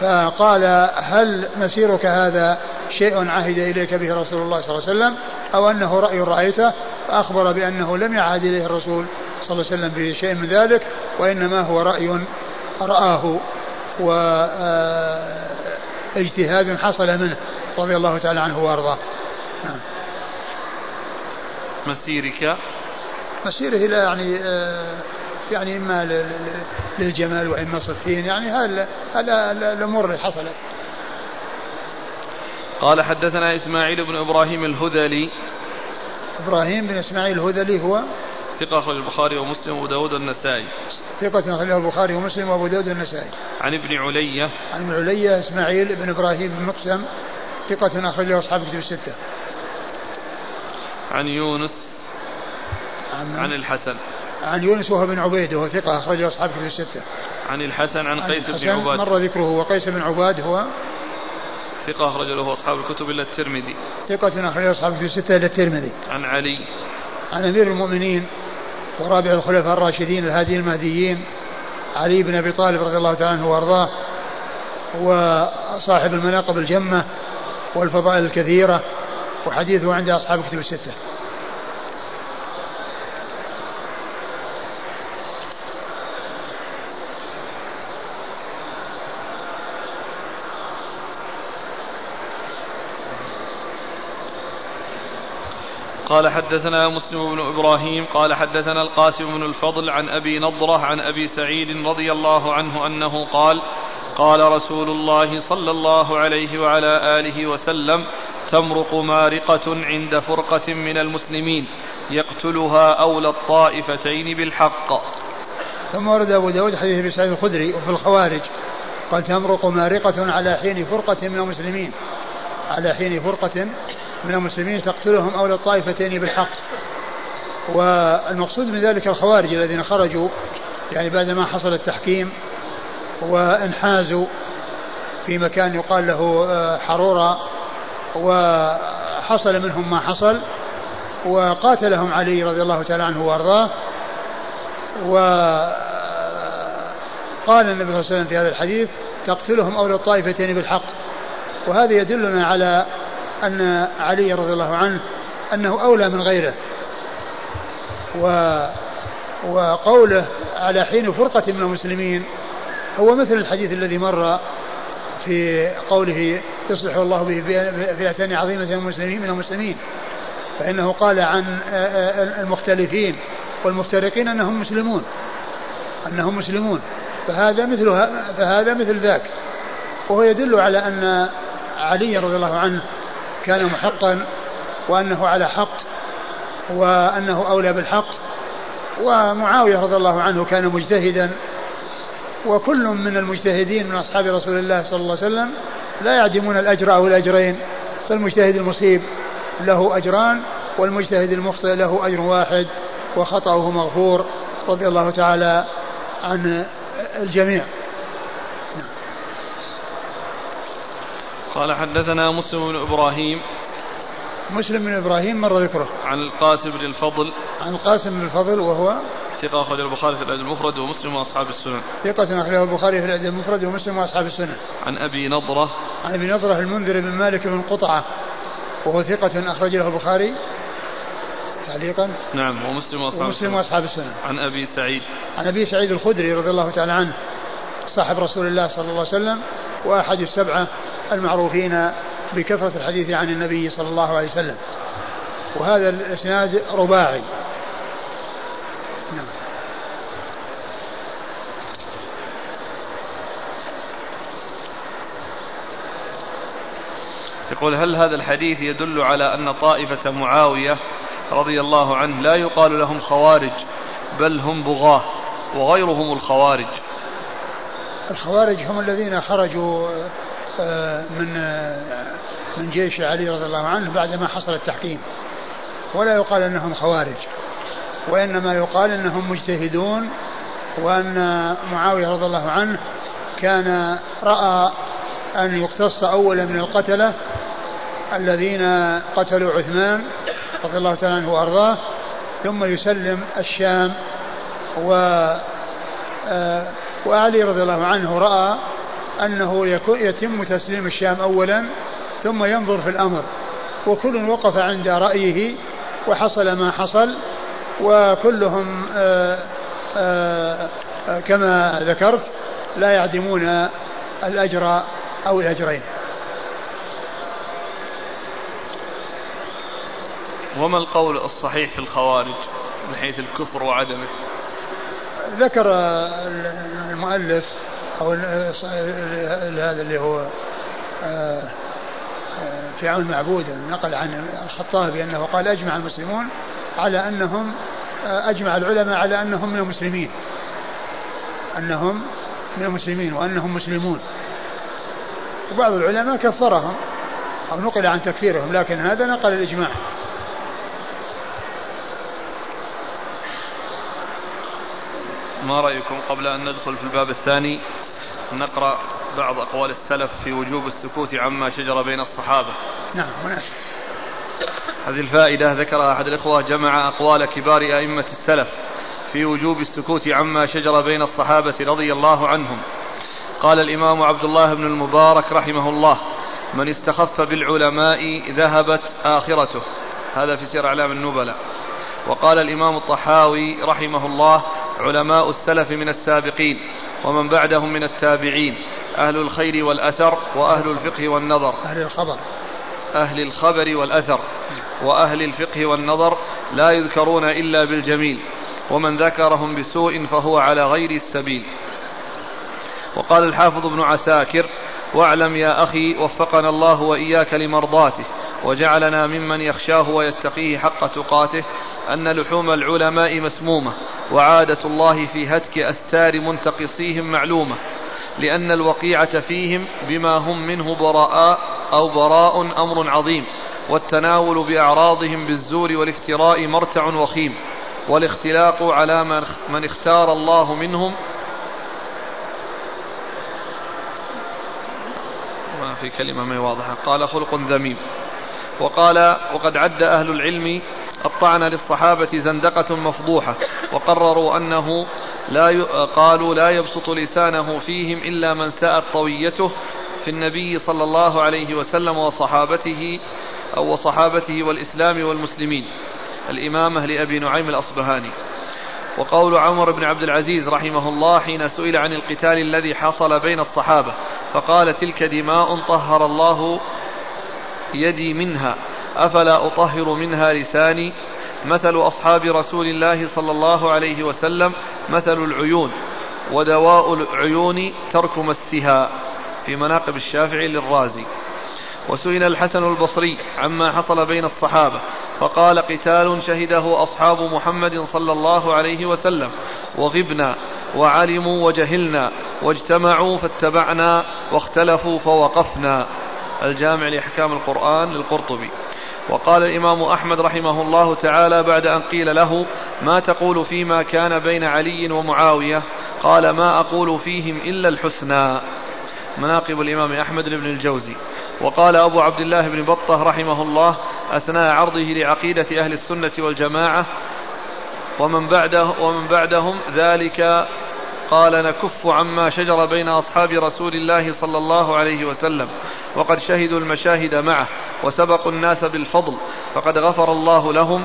S1: فقال هل مسيرك هذا شيء عهد إليك به رسول الله صلى الله عليه وسلم؟ أو أنه رأي رأيته؟ فأخبر بأنه لم يعهد إليه الرسول صلى الله عليه وسلم بشيء من ذلك وإنما هو رأي رآه واجتهاد آه، حصل منه رضي الله تعالى عنه وأرضاه. نعم.
S2: مسيرك؟
S1: مسيره إلى يعني آه، يعني إما للجمال وإما صفين يعني هذا الأمور اللي حصلت.
S2: قال حدثنا إسماعيل بن إبراهيم الهذلي.
S1: إبراهيم بن إسماعيل الهذلي هو؟
S2: ثقة أخرج البخاري ومسلم وأبو داود النسائي
S1: ثقة أخرجه البخاري ومسلم وأبو داود النسائي
S2: عن ابن علية.
S1: عن ابن علية إسماعيل بن إبراهيم بن مقسم ثقة أخرجه أصحاب كتب الستة.
S2: عن يونس عن, عن الحسن.
S1: عن يونس وهو بن عبيد وهو ثقة أخرجه أصحاب كتب الستة.
S2: عن الحسن عن قيس بن عباد.
S1: مر ذكره وقيس بن عباد هو
S2: ثقة أخرج له أصحاب الكتب إلا الترمذي.
S1: ثقة أخرج أصحاب الكتب الستة إلا الترمذي.
S2: عن علي.
S1: عن أمير المؤمنين ورابع الخلفاء الراشدين الهاديين المهديين علي بن أبي طالب رضي الله تعالى عنه وأرضاه وصاحب المناقب الجمة والفضائل الكثيرة. وحديثه عند أصحاب الكتب الستة.
S2: قال حدثنا مسلم بن إبراهيم قال حدثنا القاسم بن الفضل عن أبي نضرة عن أبي سعيد رضي الله عنه أنه قال قال رسول الله صلى الله عليه وعلى آله وسلم تمرق مارقة عند فرقة من المسلمين يقتلها أولى الطائفتين بالحق.
S1: ثم ورد أبو داود حديث ابي سعيد الخدري وفي الخوارج قال تمرق مارقة على حين فرقة من المسلمين. على حين فرقة من المسلمين تقتلهم أولى الطائفتين بالحق. والمقصود من ذلك الخوارج الذين خرجوا يعني بعدما حصل التحكيم وانحازوا في مكان يقال له آه، حرورة وحصل منهم ما حصل وقاتلهم علي رضي الله تعالى عنه وأرضاه. وقال النبي صلى الله عليه وسلم في هذا الحديث تقتلهم أولى الطائفتين بالحق. وهذا يدلنا على أن علي رضي الله عنه أنه أولى من غيره. و وقوله على حين فرقة من المسلمين هو مثل الحديث الذي مر في قوله يصلح الله به فئتين عظيمة من المسلمين من المسلمين. فإنه قال عن المختلفين والمفترقين أنهم مسلمون. أنهم مسلمون. فهذا مثل فهذا مثل ذاك. وهو يدل على أن علي رضي الله عنه كان محقا وأنه على حق وأنه أولى بالحق. ومعاوية رضي الله عنه كان مجتهدا. وكل من المجتهدين من أصحاب رسول الله صلى الله عليه وسلم لا يعدمون الأجر أو الأجرين فالمجتهد المصيب له أجران والمجتهد المخطئ له أجر واحد وخطأه مغفور رضي الله تعالى عن الجميع.
S2: قال حدثنا مسلم بن إبراهيم.
S1: مسلم بن إبراهيم مر ذكره
S2: عن القاسم بن الفضل.
S1: عن القاسم بن الفضل وهو
S2: ثقة أخرج البخاري في الأدب المفرد ومسلم وأصحاب السنن.
S1: ثقة أخرجه البخاري في الأدب المفرد ومسلم وأصحاب السنن.
S2: عن أبي نضرة.
S1: عن أبي نضرة المنذر بن مالك بن قطعة وهو ثقة أخرج له البخاري تعليقا.
S2: نعم ومسلم وأصحاب
S1: ومسلم وأصحاب السنن.
S2: عن أبي سعيد.
S1: عن أبي سعيد الخدري رضي الله تعالى عنه صاحب رسول الله صلى الله عليه وسلم وأحد السبعة المعروفين بكثرة الحديث عن النبي صلى الله عليه وسلم وهذا الإسناد رباعي نعم.
S2: يقول هل هذا الحديث يدل على أن طائفة معاوية رضي الله عنه لا يقال لهم خوارج بل هم بغاة وغيرهم الخوارج؟
S1: الخوارج هم الذين خرجوا آه، من آه، من جيش علي رضي الله عنه بعدما حصل التحكيم. ولا يقال أنهم خوارج. وإنما يقال إنهم مجتهدون وأن معاوية رضي الله عنه كان رأى أن يقتص أولا من القتلة الذين قتلوا عثمان رضي الله تعالى عنه وأرضاه ثم يسلم الشام و آه، وعلي رضي الله عنه رأى أنه يتم تسليم الشام أولا ثم ينظر في الأمر وكل وقف عند رأيه وحصل ما حصل وكلهم آه، آآ آه، كما ذكرت لا يعدمون الأجر أو الأجرين.
S2: وما القول الصحيح في الخوارج من حيث الكفر وعدمه؟
S1: ذكر المؤلف أو هذا اللي هو آه، آه، في عون المعبود نقل عن الخطابي انه قال أجمع المسلمون على أنهم آه، أجمع العلماء على أنهم من المسلمين. أنهم من المسلمين وأنهم مسلمون. وبعض العلماء كفرهم أو نقل عن تكفيرهم لكن هذا نقل الإجماع.
S2: ما رأيكم قبل أن ندخل في الباب الثاني؟ نقرأ بعض أقوال السلف في وجوب السكوت عما شجر بين الصحابة.
S1: نعم مناسب
S2: هذه الفائدة ذكرها أحد الإخوة جمع أقوال كبار أئمة السلف في وجوب السكوت عما شجر بين الصحابة رضي الله عنهم. قال الإمام عبد الله بن المبارك رحمه الله من استخف بالعلماء ذهبت آخرته هذا في سير أعلام النبلاء. وقال الإمام الطحاوي رحمه الله علماء السلف من السابقين ومن بعدهم من التابعين أهل الخير والأثر وأهل الفقه والنظر
S1: أهل الخبر.
S2: أهل الخبر والأثر وأهل الفقه والنظر لا يذكرون إلا بالجميل ومن ذكرهم بسوء فهو على غير السبيل. وقال الحافظ ابن عساكر واعلم يا أخي وفقنا الله وإياك لمرضاته وجعلنا ممن يخشاه ويتقيه حق تقاته أن لحوم العلماء مسمومة وعادة الله في هتك أستار منتقصيهم معلومة لأن الوقيعة فيهم بما هم منه براء أو براء أمر عظيم والتناول بأعراضهم بالزور والافتراء مرتع وخيم والاختلاق على من اختار الله منهم. ما في كلمة ما واضحة. قال خلق ذميم. وقال وقد عد أهل العلم الطعن للصحابة زندقة مفضوحة وقرروا أنه لا قالوا لا يبسط لسانه فيهم إلا من ساءت طويته في النبي صلى الله عليه وسلم وصحابته أو وصحابته والإسلام والمسلمين. الإمامة لأبي نعيم الأصبهاني. وقول عمر بن عبد العزيز رحمه الله حين سئل عن القتال الذي حصل بين الصحابة فقال تلك دماء طهر الله يدي منها أفلا أطهر منها لساني؟ مثل أصحاب رسول الله صلى الله عليه وسلم مثل العيون ودواء العيون ترك مسها. في مناقب الشافعي للرازي. وسئل الحسن البصري عما حصل بين الصحابة فقال قتال شهده أصحاب محمد صلى الله عليه وسلم وغبنا وعلموا وجهلنا واجتمعوا فاتبعنا واختلفوا فوقفنا. الجامع لأحكام القرآن للقرطبي. وقال الإمام أحمد رحمه الله تعالى بعد أن قيل له ما تقول فيما كان بين علي ومعاوية؟ قال ما أقول فيهم إلا الحسنى. مناقب الإمام أحمد بن الجوزي. وقال أبو عبد الله بن بطة رحمه الله أثناء عرضه لعقيدة أهل السنة والجماعة ومن بعده ومن بعدهم ذلك قال نكف عما شجر بين أصحاب رسول الله صلى الله عليه وسلم. وقد شهدوا المشاهد معه وسبقوا الناس بالفضل فقد غفر الله لهم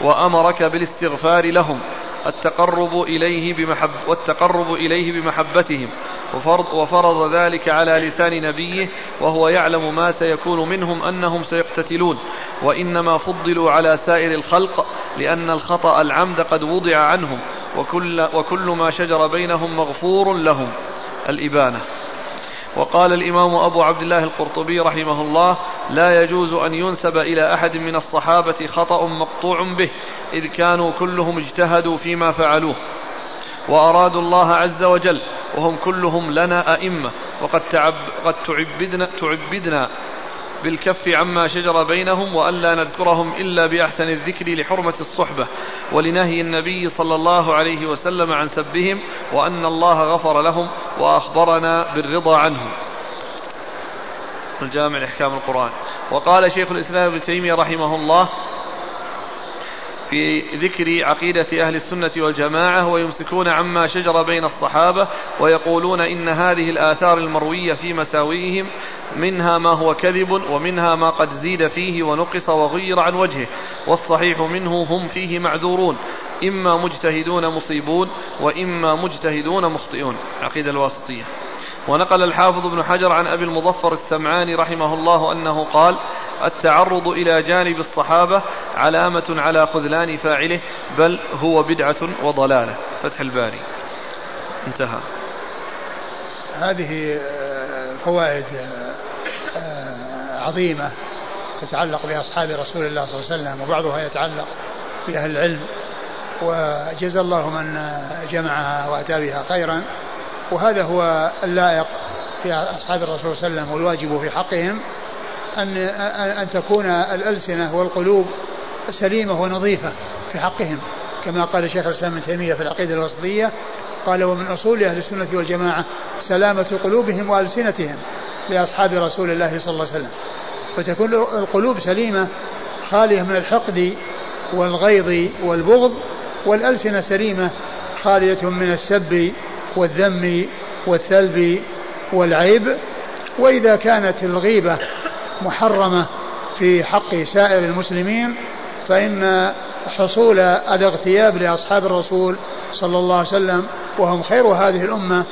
S2: وأمرك بالاستغفار لهم. التقرب إليه بمحب والتقرب إليه بمحبتهم. وفرض, وفرض ذلك على لسان نبيه وهو يعلم ما سيكون منهم أنهم سيقتتلون. وإنما فضلوا على سائر الخلق لأن الخطأ العمد قد وضع عنهم. وكل, وكل ما شجر بينهم مغفور لهم. الإبانة. وقال الإمام أبو عبد الله القرطبي رحمه الله لا يجوز أن ينسب إلى أحد من الصحابة خطأ مقطوع به إذ كانوا كلهم اجتهدوا فيما فعلوه. وأرادوا الله عز وجل وهم كلهم لنا أئمة وقد تعب قد تعبدنا, تعبدنا بالكف عما شجر بينهم وألا نذكرهم إلا بأحسن الذكر لحرمة الصحبة. ولنهي النبي صلى الله عليه وسلم عن سبهم وأن الله غفر لهم وأخبرنا بالرضا عنهم. الجامع لإحكام القرآن. وقال شيخ الإسلام ابن تيمية رحمه الله في ذكر عقيدة أهل السنة والجماعة ويمسكون عما شجر بين الصحابة ويقولون إن هذه الآثار المروية في مساوئهم منها ما هو كذب ومنها ما قد زيد فيه ونقص وغير عن وجهه. والصحيح منه هم فيه معذورون إما مجتهدون مصيبون وإما مجتهدون مخطئون. عقيدة الواسطية. ونقل الحافظ ابن حجر عن أبي المظفر السمعاني رحمه الله أنه قال التعرض إلى جانب الصحابة علامة على خذلان فاعله بل هو بدعة وضلالة. فتح الباري. انتهى.
S1: هذه آه، فوائد آه، آه، عظيمة تتعلق بأصحاب رسول الله صلى الله عليه وسلم وبعضها يتعلق بأهل العلم. وجزا الله من جمعها وأتى بها خيرا. وهذا هو اللائق في أصحاب الرسول صلى الله عليه وسلم والواجب في حقهم. أن أن تكون الألسنة والقلوب سليمة ونظيفة في حقهم كما قال شيخ الإسلام ابن تيمية في العقيدة الوسطية قال ومن أصول أهل السنة والجماعة سلامة قلوبهم وألسنتهم لأصحاب رسول الله صلى الله عليه وسلم فتكون القلوب سليمة خالية من الحقد والغيظ والبغض والألسنة سليمة خالية من السب والذم والثلب والعيب وإذا كانت الغيبة محرمة في حق سائر المسلمين فإن حصول الاغتياب لأصحاب الرسول صلى الله عليه وسلم وهم خير هذه الأمة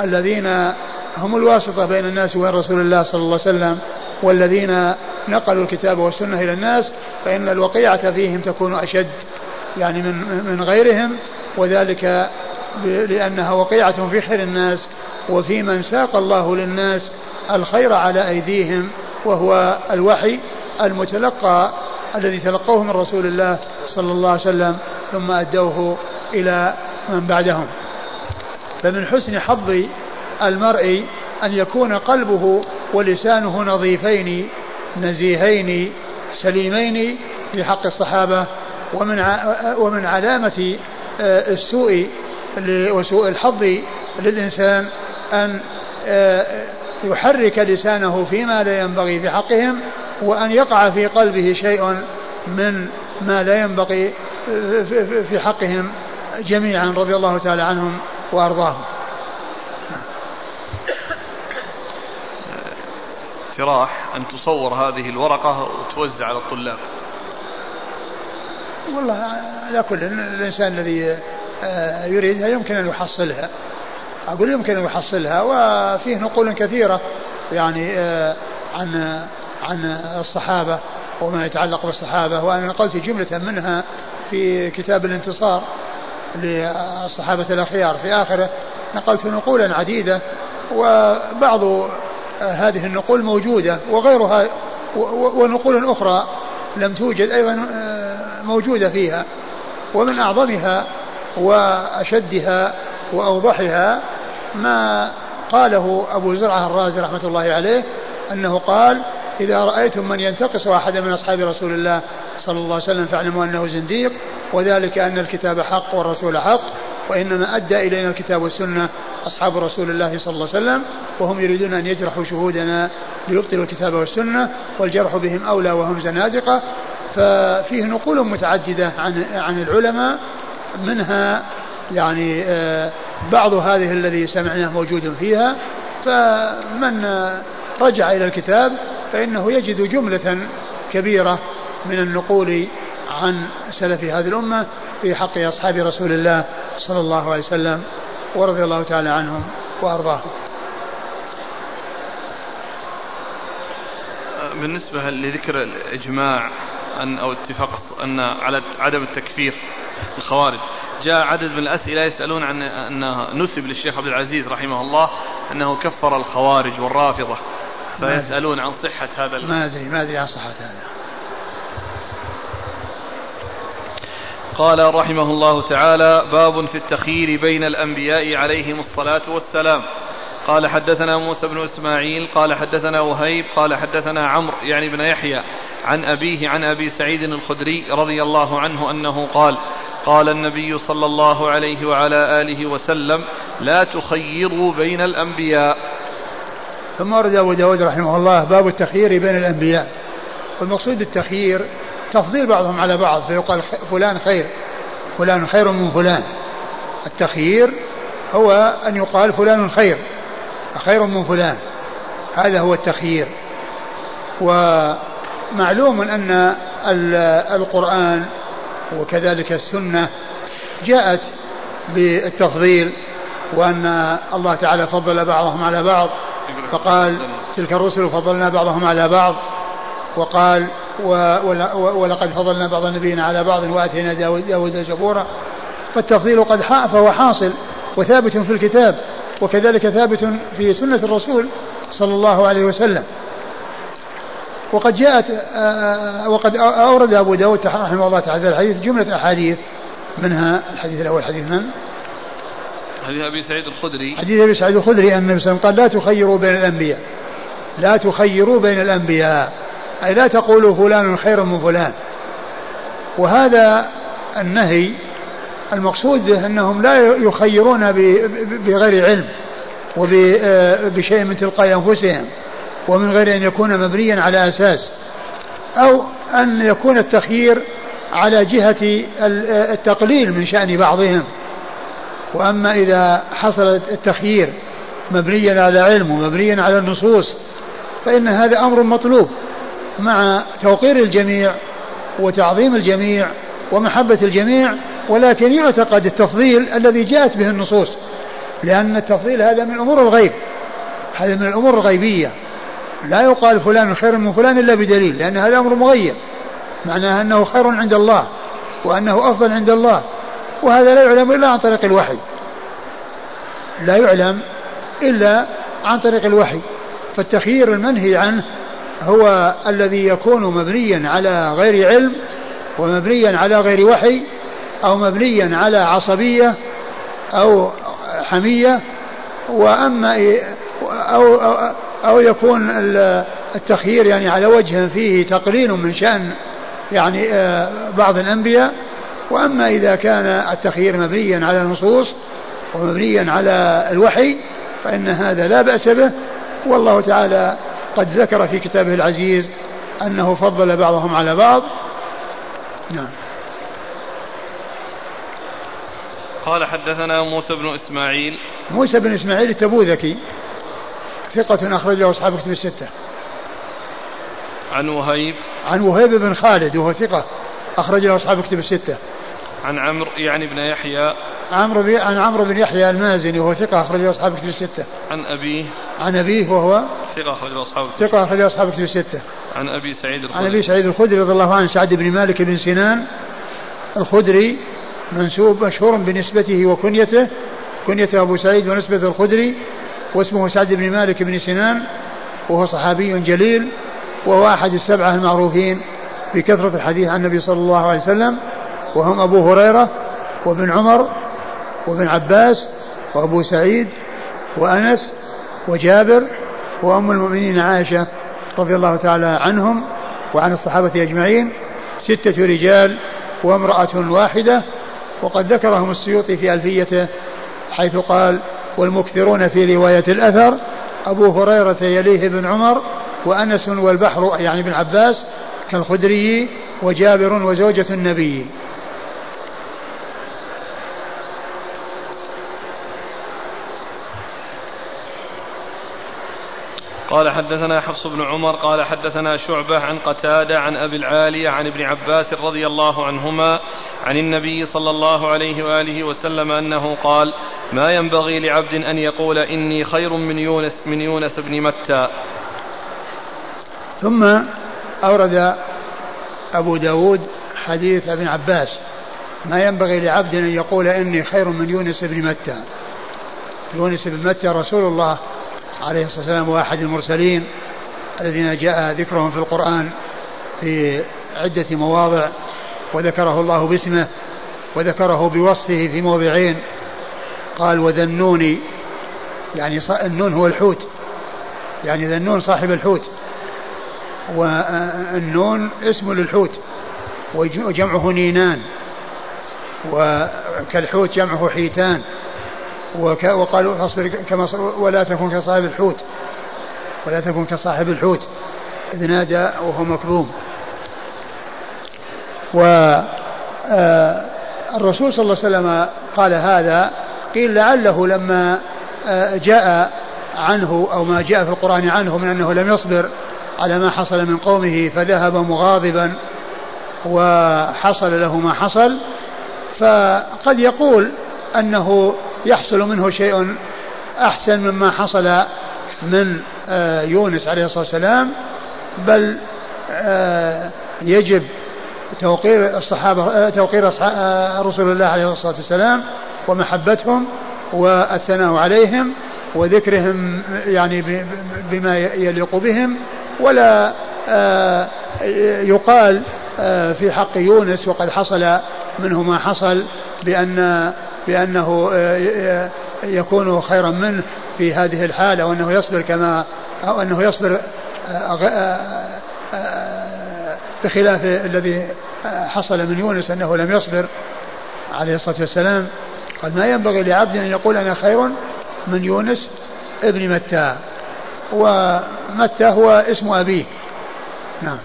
S1: الذين هم الواسطة بين الناس وبين رسول الله صلى الله عليه وسلم والذين نقلوا الكتاب والسنة إلى الناس فإن الوقيعة فيهم تكون أشد يعني من من غيرهم وذلك لأنها وقيعة في خير الناس وفي من ساق الله للناس الخير على أيديهم وهو الوحي المتلقى الذي تلقوه من رسول الله صلى الله عليه وسلم ثم أدوه إلى من بعدهم. فمن حسن حظ المرء أن يكون قلبه ولسانه نظيفين نزيهين سليمين في حق الصحابة ومن ومن علامة آه، السوء وسوء الحظ للإنسان أن آه، يحرك لسانه فيما لا ينبغي في حقهم وأن يقع في قلبه شيء من ما لا ينبغي في حقهم جميعا رضي الله تعالى عنهم وأرضاهم.
S2: اقتراح أن تصور هذه الورقة وتوزع على الطلاب.
S1: والله على كل الإنسان الذي آه، يريدها يمكن أن يحصلها. أقول يمكن أن يحصلها وفيه نقول كثيرة يعني آه، عن عن الصحابة وما يتعلق بالصحابة وأنا نقلت جملة منها في كتاب الانتصار للصحابة الأخيار. في آخره نقلت نقولا عديدة وبعض هذه النقول موجودة وغيرها ونقول أخرى لم توجد أيضا آه، موجودة فيها. ومن أعظمها وأشدها وأوضحها ما قاله أبو زرعة الرازي رحمة الله عليه أنه قال إذا رأيتم من ينتقص أحدا من أصحاب رسول الله صلى الله عليه وسلم فاعلموا أنه زنديق وذلك أن الكتاب حق والرسول حق وإنما أدى إلينا الكتاب والسنة أصحاب رسول الله صلى الله عليه وسلم وهم يريدون أن يجرحوا شهودنا ليبطلوا الكتاب والسنة والجرح بهم أولى وهم زنادقة. ففيه نقول متعددة عن عن العلماء منها يعني آه، بعض هذه الذي سمعناه موجود فيها فمن رجع إلى الكتاب فإنه يجد جملة كبيرة من النقول عن سلف هذه الأمة في حق أصحاب رسول الله صلى الله عليه وسلم ورضي الله تعالى عنهم وأرضاهم.
S2: بالنسبة لذكر الإجماع أن أو اتفاق أن على عدم التكفير الخوارج. جاء عدد من الأسئلة يسألون عن أن نسب للشيخ عبد العزيز رحمه الله أنه كفر الخوارج والرافضة. فيسألون عن صحة هذا
S1: ما أدري ما أدري عن صحة هذا.
S2: قال رحمه الله تعالى باب في التخيير بين الأنبياء عليهم الصلاة والسلام. قال حدثنا موسى بن إسماعيل قال حدثنا وهيب قال حدثنا عمرو يعني بن يحيى عن أبيه عن أبي سعيد الخدري رضي الله عنه أنه قال قال النبي صلى الله عليه وعلى آله وسلم لا تخيروا بين الأنبياء.
S1: ثم ورد أبو داود رحمه الله باب التخيير بين الأنبياء. والمقصود التخيير تفضيل بعضهم على بعض فيقال فلان خير فلان خير من فلان. التخيير هو أن يقال فلان خير خير من فلان. هذا هو التخيير. ومعلوم أن القرآن وكذلك السنة جاءت بالتفضيل وأن الله تعالى فضل بعضهم على بعض فقال تلك الرسل فضلنا بعضهم على بعض وقال ولقد فضلنا بعض النبيين على بعض وآتينا داود زبورا فالتفضيل قد فهو حاصل وثابت في الكتاب وكذلك ثابت في سنة الرسول صلى الله عليه وسلم. وقد جاءت وقد أورد أبو داود رحمه الله تعالى الحديث جملة أحاديث. منها الحديث الأول حديث من؟
S2: حديث أبي سعيد الخدري.
S1: حديث أبي سعيد الخدري أن النبي قال لا تخيروا بين الأنبياء. لا تخيروا بين الأنبياء. أي لا تقولوا فلان خير من فلان. وهذا النهي المقصود به أنهم لا يخيرون بغير علم وبشيء من تلقاء أنفسهم. ومن غير أن يكون مبنيا على أساس أو أن يكون التخيير على جهة التقليل من شأن بعضهم. وأما إذا حصل التخيير مبنيا على علم ومبنيا على النصوص فإن هذا أمر مطلوب مع توقير الجميع وتعظيم الجميع ومحبة الجميع ولكن يعتقد التفضيل الذي جاءت به النصوص لأن التفضيل هذا من أمور الغيب هذا من الأمور الغيبية. لا يقال فلان خير من فلان إلا بدليل لأن هذا أمر مغيب معناه أنه خير عند الله وأنه أفضل عند الله. وهذا لا يعلم إلا عن طريق الوحي. لا يعلم إلا عن طريق الوحي. فالتخيير المنهي عنه هو الذي يكون مبنيا على غير علم ومبنيا على غير وحي أو مبنيا على عصبية أو حمية. وأما أو, أو, أو يكون التخيير يعني على وجه فيه تقليل من شأن يعني آه، بعض الأنبياء. وأما إذا كان التخيير مبنيا على النصوص ومبنيا على الوحي فإن هذا لا بأس به. والله تعالى قد ذكر في كتابه العزيز أنه فضل بعضهم على بعض. نعم.
S2: قال حدثنا موسى بن إسماعيل.
S1: موسى بن إسماعيل التبوذكي. ثقة أخرج له أصحاب كتب الستة.
S2: عن وهيب.
S1: عن وهيب بن خالد وهو ثقة أخرج له أصحاب كتب الستة.
S2: عن عمرو يعني بن يحيى.
S1: عمرو بن عن عمرو بن يحيى المازني وهو ثقة أخرج له أصحاب كتب الستة.
S2: عن أبيه.
S1: عن أبيه وهو
S2: ثقة أخرج له أصحاب
S1: ثقة أخرج له أصحاب كتب الستة.
S2: عن أبي سعيد الخدري
S1: عن أبي سعيد الخدري رضي الله عنه سعد بن مالك بن سنان الخدري منسوب مشهور بنسبته وكنيته كنيته أبو سعيد ونسبة الخدري واسمه سعد بن مالك بن سنان وهو صحابي جليل وهو أحد السبعة المعروفين بكثرة الحديث عن النبي صلى الله عليه وسلم وهم أبو هريرة وابن عمر وابن عباس وأبو سعيد وأنس وجابر وأم المؤمنين عائشة رضي الله تعالى عنهم وعن الصحابة أجمعين ستة رجال وامرأة واحدة وقد ذكرهم السيوطي في ألفيته حيث قال والمكثرون في رواية الأثر أبو هريرة يليه بن عمر وأنس والبحر يعني ابن عباس كالخدري وجابر وزوجة النبي.
S2: قال حدثنا حفص بن عمر قال حدثنا شعبة عن قتادة عن أبي العالية عن ابن عباس رضي الله عنهما عن النبي صلى الله عليه وآله وسلم أنه قال ما ينبغي لعبد أن يقول إني خير من يونس من يونس بن متى.
S1: ثم أورد أبو داود حديث ابن عباس ما ينبغي لعبد أن يقول إني خير من يونس بن متى. يونس بن متى رسول الله عليه الصلاة والسلام وأحد المرسلين الذين جاء ذكرهم في القرآن في عدة مواضع وذكره الله باسمه وذكره بوصفه في موضعين. قال وذنوني. يعني النون هو الحوت. يعني ذنون صاحب الحوت. والنون اسم للحوت وجمعه نينان. وكالحوت جمعه حيتان. وقالوا فاصبر كما ولا تكن كصاحب الحوت. ولا تكن كصاحب الحوت. إذ نادى وهو مكظوم والرسول صلى الله عليه وسلم قال هذا. قيل لعله لما آه، جاء عنه أو ما جاء في القرآن عنه من أنه لم يصبر على ما حصل من قومه فذهب مغاضبا وحصل له ما حصل. فقد يقول أنه يحصل منه شيء أحسن مما حصل من آه، يونس عليه الصلاة والسلام بل آه، يجب توقير الصحابة آه، توقير رسول الله عليه الصلاة والسلام ومحبتهم والثناء عليهم وذكرهم يعني بما يليق بهم. ولا يقال في حق يونس وقد حصل منه ما حصل بأن بأنه يكون خيرا منه في هذه الحالة وأنه يصبر كما أو أنه يصبر بخلاف الذي حصل من يونس أنه لم يصبر عليه الصلاة والسلام. قال ما ينبغي لعبد أن يقول أنا خير من يونس ابن متى؟ ومتى هو اسم أبيه. نعم.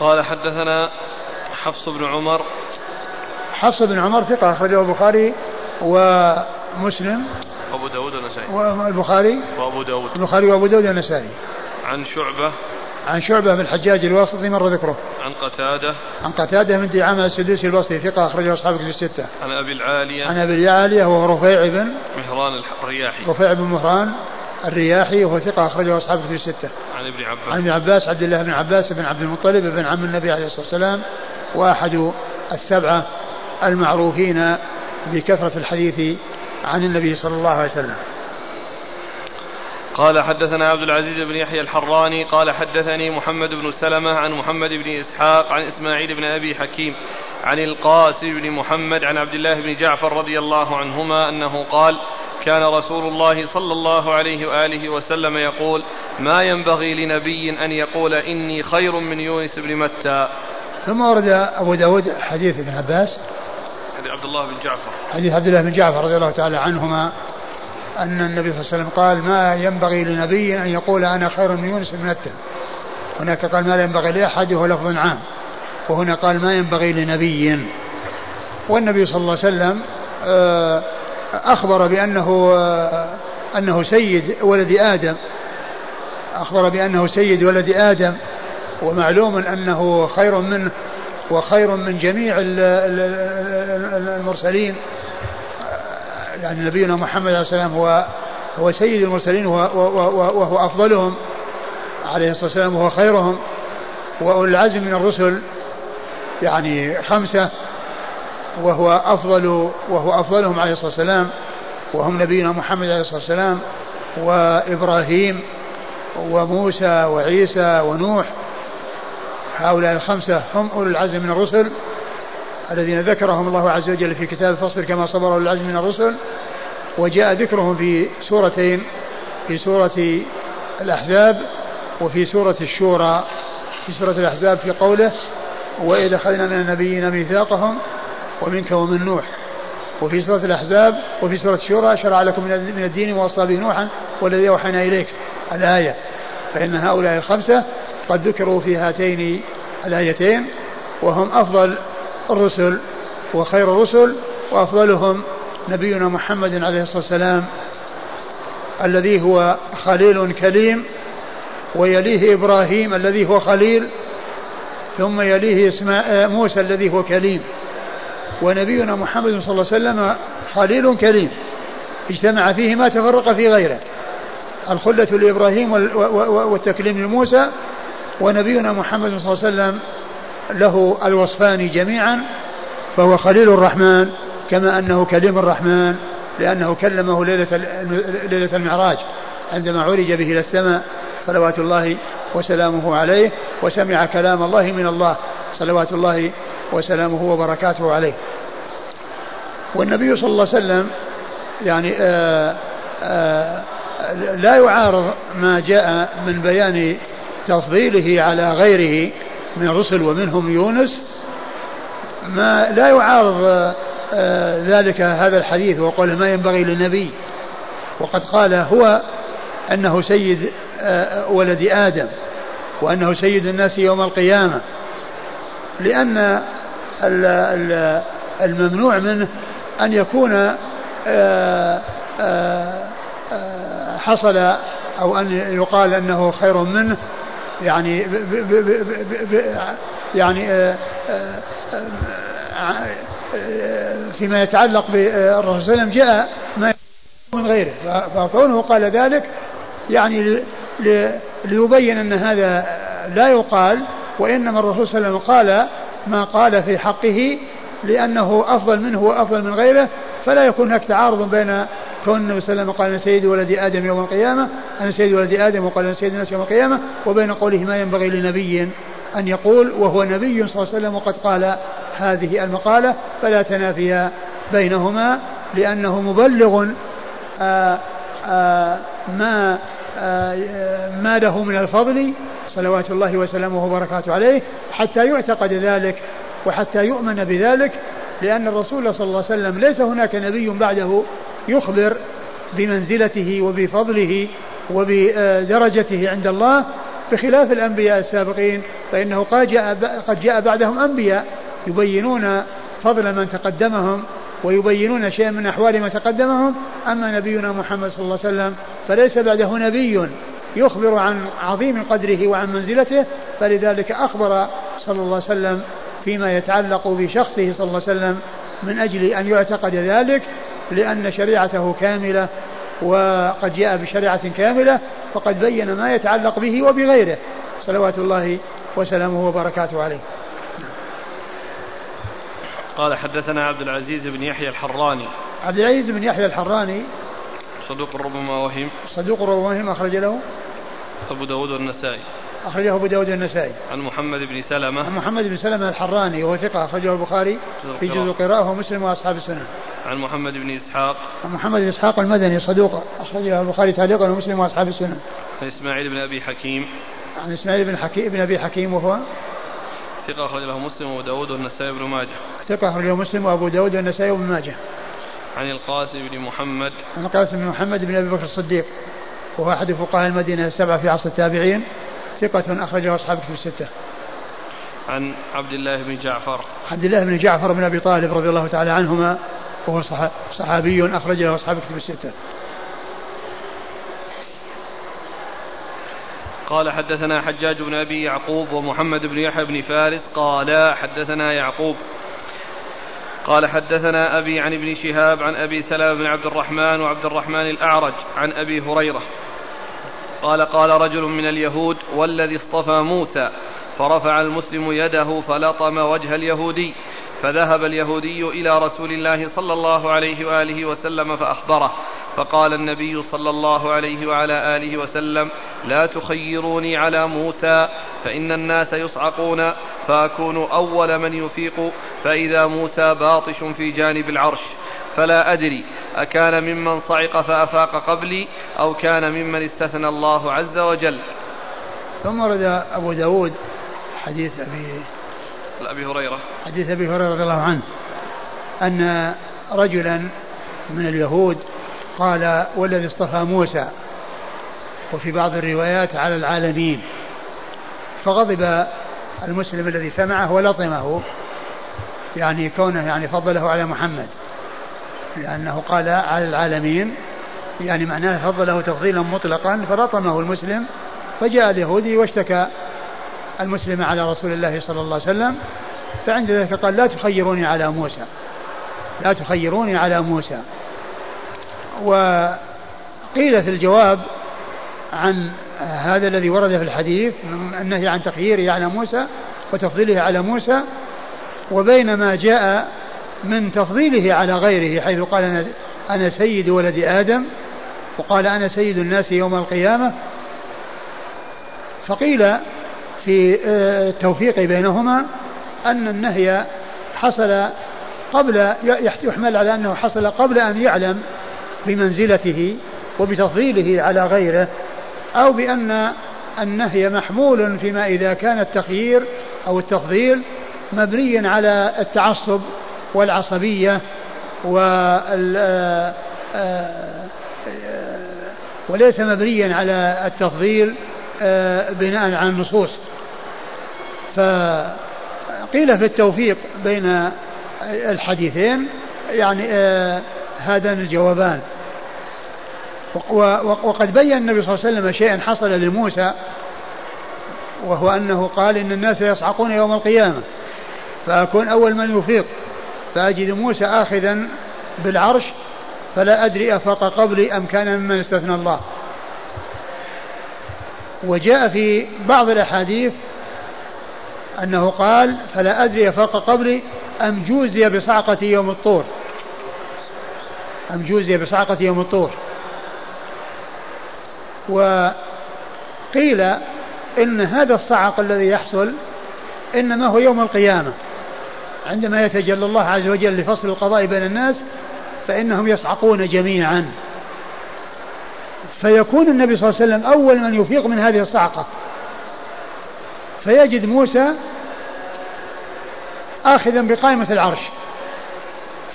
S2: قال حدثنا حفص بن عمر.
S1: حفص بن عمر ثقة أخرجه البخاري ومسلم.
S2: أبو داود والنسائي.
S1: والبخاري؟
S2: وأبو داود.
S1: البخاري وأبو داود والنسائي.
S2: عن شعبة.
S1: عن شعبة بن الحجاج الواسطي مر ذكره.
S2: عن قتادة.
S1: عن قتادة من دعامة السدوسي الواسطي ثقة أخرجه أصحاب في الستة.
S2: عن أبي العالية.
S1: عن أبي العالية وهو رفيع بن
S2: مهران الرياحي.
S1: رفيع بن مهران. الرياحي وهو ثقة أخرجه أصحاب في الستة.
S2: عن ابن عباس.
S1: عن ابن عباس عبد الله بن عباس بن عبد المطلب بن عم النبي عليه الصلاة والسلام وأحد السبعة المعروفين بكثرة الحديث عن النبي صلى الله عليه وسلم.
S2: قال حدثنا عبد العزيز بن يحيى الحراني قال حدثني محمد بن سلمة عن محمد بن إسحاق عن إسماعيل بن أبي حكيم عن القاسم بن محمد عن عبد الله بن جعفر رضي الله عنهما أنه قال كان رسول الله صلى الله عليه وآله وسلم يقول ما ينبغي لنبي أن يقول إني خير من يونس بن متى.
S1: ثم ورد أبو داود حديث ابن عباس.
S2: حديث عبد الله بن جعفر.
S1: حديث عبد الله بن جعفر رضي الله تعالى عنهما أن النبي صلى الله عليه وسلم قال ما ينبغي لنبي أن يقول أنا خير من يونس بن متى. هناك قال ما ينبغي لأحد وهو لفظ عام. وهنا قال ما ينبغي لنبي. والنبي صلى الله عليه وسلم آه، أخبر بأنه أنه سيد ولد آدم. أخبر بأنه سيد ولد آدم. ومعلوم أنه خير منه وخير من جميع المرسلين. يعني نبينا محمد عليه السلام هو هو سيد المرسلين وهو أفضلهم. عليه الصلاة والسلام وهو خيرهم. وأولي العزم من الرسل. يعني خمسة. وهو أفضل وهو أفضلهم عليه الصلاة والسلام وهم نبينا محمد عليه الصلاة والسلام وإبراهيم وموسى وعيسى ونوح. هؤلاء الخمسة هم أولو العزم من الرسل الذين ذكرهم الله عز وجل في كتابه فاصبر كما صبر أولو العزم من الرسل. وجاء ذكرهم في سورتين في سورة الأحزاب وفي سورة الشورى. في سورة الأحزاب في قوله وإذا أخذنا من النبيين ميثاقهم ومنك ومن نوح. وفي سورة الأحزاب وفي سورة الشورى شرع لكم من الدين ووصى به نوحا والذي أوحينا إليك. الآية فإن هؤلاء الخمسة قد ذكروا في هاتين الآيتين وهم أفضل الرسل وخير الرسل وأفضلهم نبينا محمد عليه الصلاة والسلام الذي هو خليل كليم ويليه إبراهيم الذي هو خليل ثم يليه موسى الذي هو كليم ونبينا محمد صلى الله عليه وسلم خليل كليم اجتمع فيه ما تفرق في غيره. الخلة لإبراهيم والتكليم لموسى ونبينا محمد صلى الله عليه وسلم له الوصفان جميعا فهو خليل الرحمن كما أنه كليم الرحمن لأنه كلمه ليلة ليلة المعراج عندما عرج به إلى السماء صلوات الله وسلامه عليه وسمع كلام الله من الله صلوات الله وسلامه وبركاته عليه. والنبي صلى الله عليه وسلم يعني آآ آه، آآ آه، لا يعارض ما جاء من بيان تفضيله على غيره من الرسل ومنهم يونس. ما لا يعارض آه، ذلك هذا الحديث وقال ما ينبغي للنبي. وقد قال هو أنه سيد ولد آدم وأنه سيد الناس يوم القيامة. لأن الممنوع منه أن يكون آه، آه، حصل أو أن يقال أنه خير منه يعني يعني فيما يتعلق بالرسول صلى الله عليه وسلم جاء ما من غيره. فكونه قال ذلك يعني ليبين أن هذا لا يقال وإنما الرسول صلى الله عليه وسلم قال ما قال في حقه لأنه أفضل منه وأفضل من غيره فلا يكون هناك تعارض بين كون النبي صلى الله عليه وسلم قال أنا سيد ولد آدم يوم القيامة أنا سيد ولد آدم وقال أنا سيد الناس يوم القيامة وبين قوله ما ينبغي لنبي أن يقول وهو نبي صلى الله عليه وسلم وقد قال هذه المقالة فلا تنافي بينهما لأنه مبلغ آآ آآ ما آآ ما له من الفضل صلوات الله وسلامه وبركاته عليه حتى يعتقد ذلك وحتى يؤمن بذلك لأن الرسول صلى الله عليه وسلم ليس هناك نبي بعده يخبر بمنزلته وبفضله وبدرجته عند الله بخلاف الأنبياء السابقين فإنه قد جاء, قد جاء بعدهم أنبياء يبينون فضل من تقدمهم ويبينون شيئا من أحوال من تقدمهم أما نبينا محمد صلى الله عليه وسلم فليس بعده نبي. يخبر عن عظيم قدره وعن منزلته فلذلك أخبر صلى الله عليه وسلم فيما يتعلق بشخصه صلى الله عليه وسلم من أجل أن يعتقد ذلك لأن شريعته كاملة وقد جاء بشريعة كاملة فقد بين ما يتعلق به وبغيره. صلوات الله وسلامه وبركاته عليه.
S2: قال حدثنا عبد العزيز بن يحيى الحراني.
S1: عبد العزيز بن يحيى الحراني.
S2: صدوق ربما وهم.
S1: صدوق ربما وهم أخرج له.
S2: أبو داود والنسائي.
S1: أخرجه أبو داود النسائي
S2: عن محمد بن سلمة.
S1: عن محمد بن سلمة الحراني وهو ثقة أخرجه البخاري في جزء القراءة ومسلم وأصحاب السنة.
S2: عن محمد بن إسحاق.
S1: عن محمد بن إسحاق المدني صدوق أخرجه البخاري تعليقا ومسلم وأصحاب السنة.
S2: عن إسماعيل بن أبي حكيم.
S1: عن إسماعيل بن حكيم بن أبي حكيم وهو
S2: ثقة أخرج له مسلم وأبو داود والنسائي بن ماجه.
S1: ثقة أخرجه مسلم وأبو داود والنسائي بن ماجه.
S2: عن القاسم بن محمد.
S1: عن القاسم بن محمد بن أبي بكر الصديق. وهو أحد فقهاء المدينة السبعة في عصر التابعين ثقة أخرجه أصحاب كتب الستة.
S2: عن عبد الله بن جعفر.
S1: عبد الله بن جعفر بن أبي طالب رضي الله تعالى عنهما وهو صحابي أخرج له أصحاب كتب الستة.
S2: قال حدثنا حجاج بن أبي يعقوب ومحمد بن يحيى بن فارس قال حدثنا يعقوب قال حدثنا أبي عن ابن شهاب عن أبي سلمه بن عبد الرحمن وعبد الرحمن الأعرج عن أبي هريرة. قال قال رجل من اليهود والذي اصطفى موسى فرفع المسلم يده فلطم وجه اليهودي فذهب اليهودي إلى رسول الله صلى الله عليه وآله وسلم فأخبره فقال النبي صلى الله عليه وعلى آله وسلم لا تخيروني على موسى فإن الناس يصعقون فأكون أول من يفيق فإذا موسى باطش في جانب العرش فلا أدري أكان ممن صعق فأفاق قبلي أو كان ممن استثنى الله عز وجل.
S1: ثم ورد أبو داود حديث أبي
S2: أبي هريرة.
S1: حديث أبي هريرة رضي الله عنه أن رجلا من اليهود قال والذي اصطفى موسى. وفي بعض الروايات على العالمين. فغضب المسلم الذي سمعه ولطمه يعني كونه يعني فضله على محمد لأنه قال على العالمين يعني معناه فضله تفضيلا مطلقا فلطمه المسلم فجاء اليهودي واشتكى. المسلم على رسول الله صلى الله عليه وسلم فعند ذلك قال لا تخيروني على موسى لا تخيروني على موسى. وقيل في الجواب عن هذا الذي ورد في الحديث النهي عن تخييره على موسى وتفضيله على موسى وبينما جاء من تفضيله على غيره حيث قال أنا, أنا سيد ولد آدم. وقال أنا سيد الناس يوم القيامة. فقيل في آه، التوفيق بينهما أن النهي حصل قبل يحمل على أنه حصل قبل أن يعلم بمنزلته وبتفضيله على غيره أو بأن النهي محمول فيما إذا كان التخيير أو التفضيل مبنيا على التعصب والعصبية وال آه، آه، وليس مبنيا على التفضيل آه، بناء على النصوص. فقيل في التوفيق بين الحديثين يعني هذان الجوابان. وقد بين النبي صلى الله عليه وسلم شيئا حصل لموسى وهو أنه قال إن الناس يصعقون يوم القيامة فأكون أول من يفيق فأجد موسى آخذا بالعرش فلا أدري أفاق قبلي أم كان ممن استثنى الله. وجاء في بعض الأحاديث أنه قال فلا أدري أفاق قبلي أم جوزي بصعقة يوم الطور. أم جوزي بصعقة يوم الطور. وقيل إن هذا الصعق الذي يحصل إنما هو يوم القيامة. عندما يتجلى الله عز وجل لفصل القضاء بين الناس فإنهم يصعقون جميعا. فيكون النبي صلى الله عليه وسلم أول من يفيق من هذه الصعقة. فيجد موسى آخذا بقائمة العرش.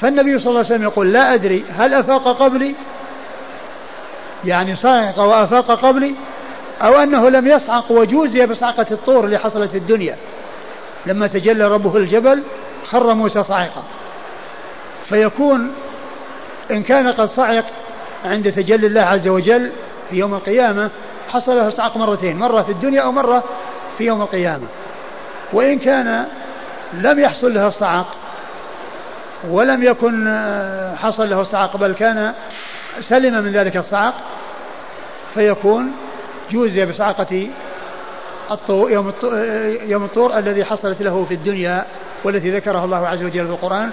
S1: فالنبي صلى الله عليه وسلم يقول لا أدري هل أفاق قبلي؟ يعني صعق وأفاق قبلي أو أنه لم يصعق وجوزي بصعقة الطور اللي حصلت في الدنيا. لما تجلى ربه الجبل خر موسى صاعقا. فيكون إن كان قد صعق عند تجلي الله عز وجل في يوم القيامة حصل له صعق مرتين مرة في الدنيا أو مرة في يوم القيامة. وإن كان لم يحصل له الصعق ولم يكن حصل له الصعق بل كان سلم من ذلك الصعق فيكون جوزي بصعقة الطور يوم الطور, يوم الطور الذي حصلت له في الدنيا والتي ذكرها الله عز وجل في القرآن.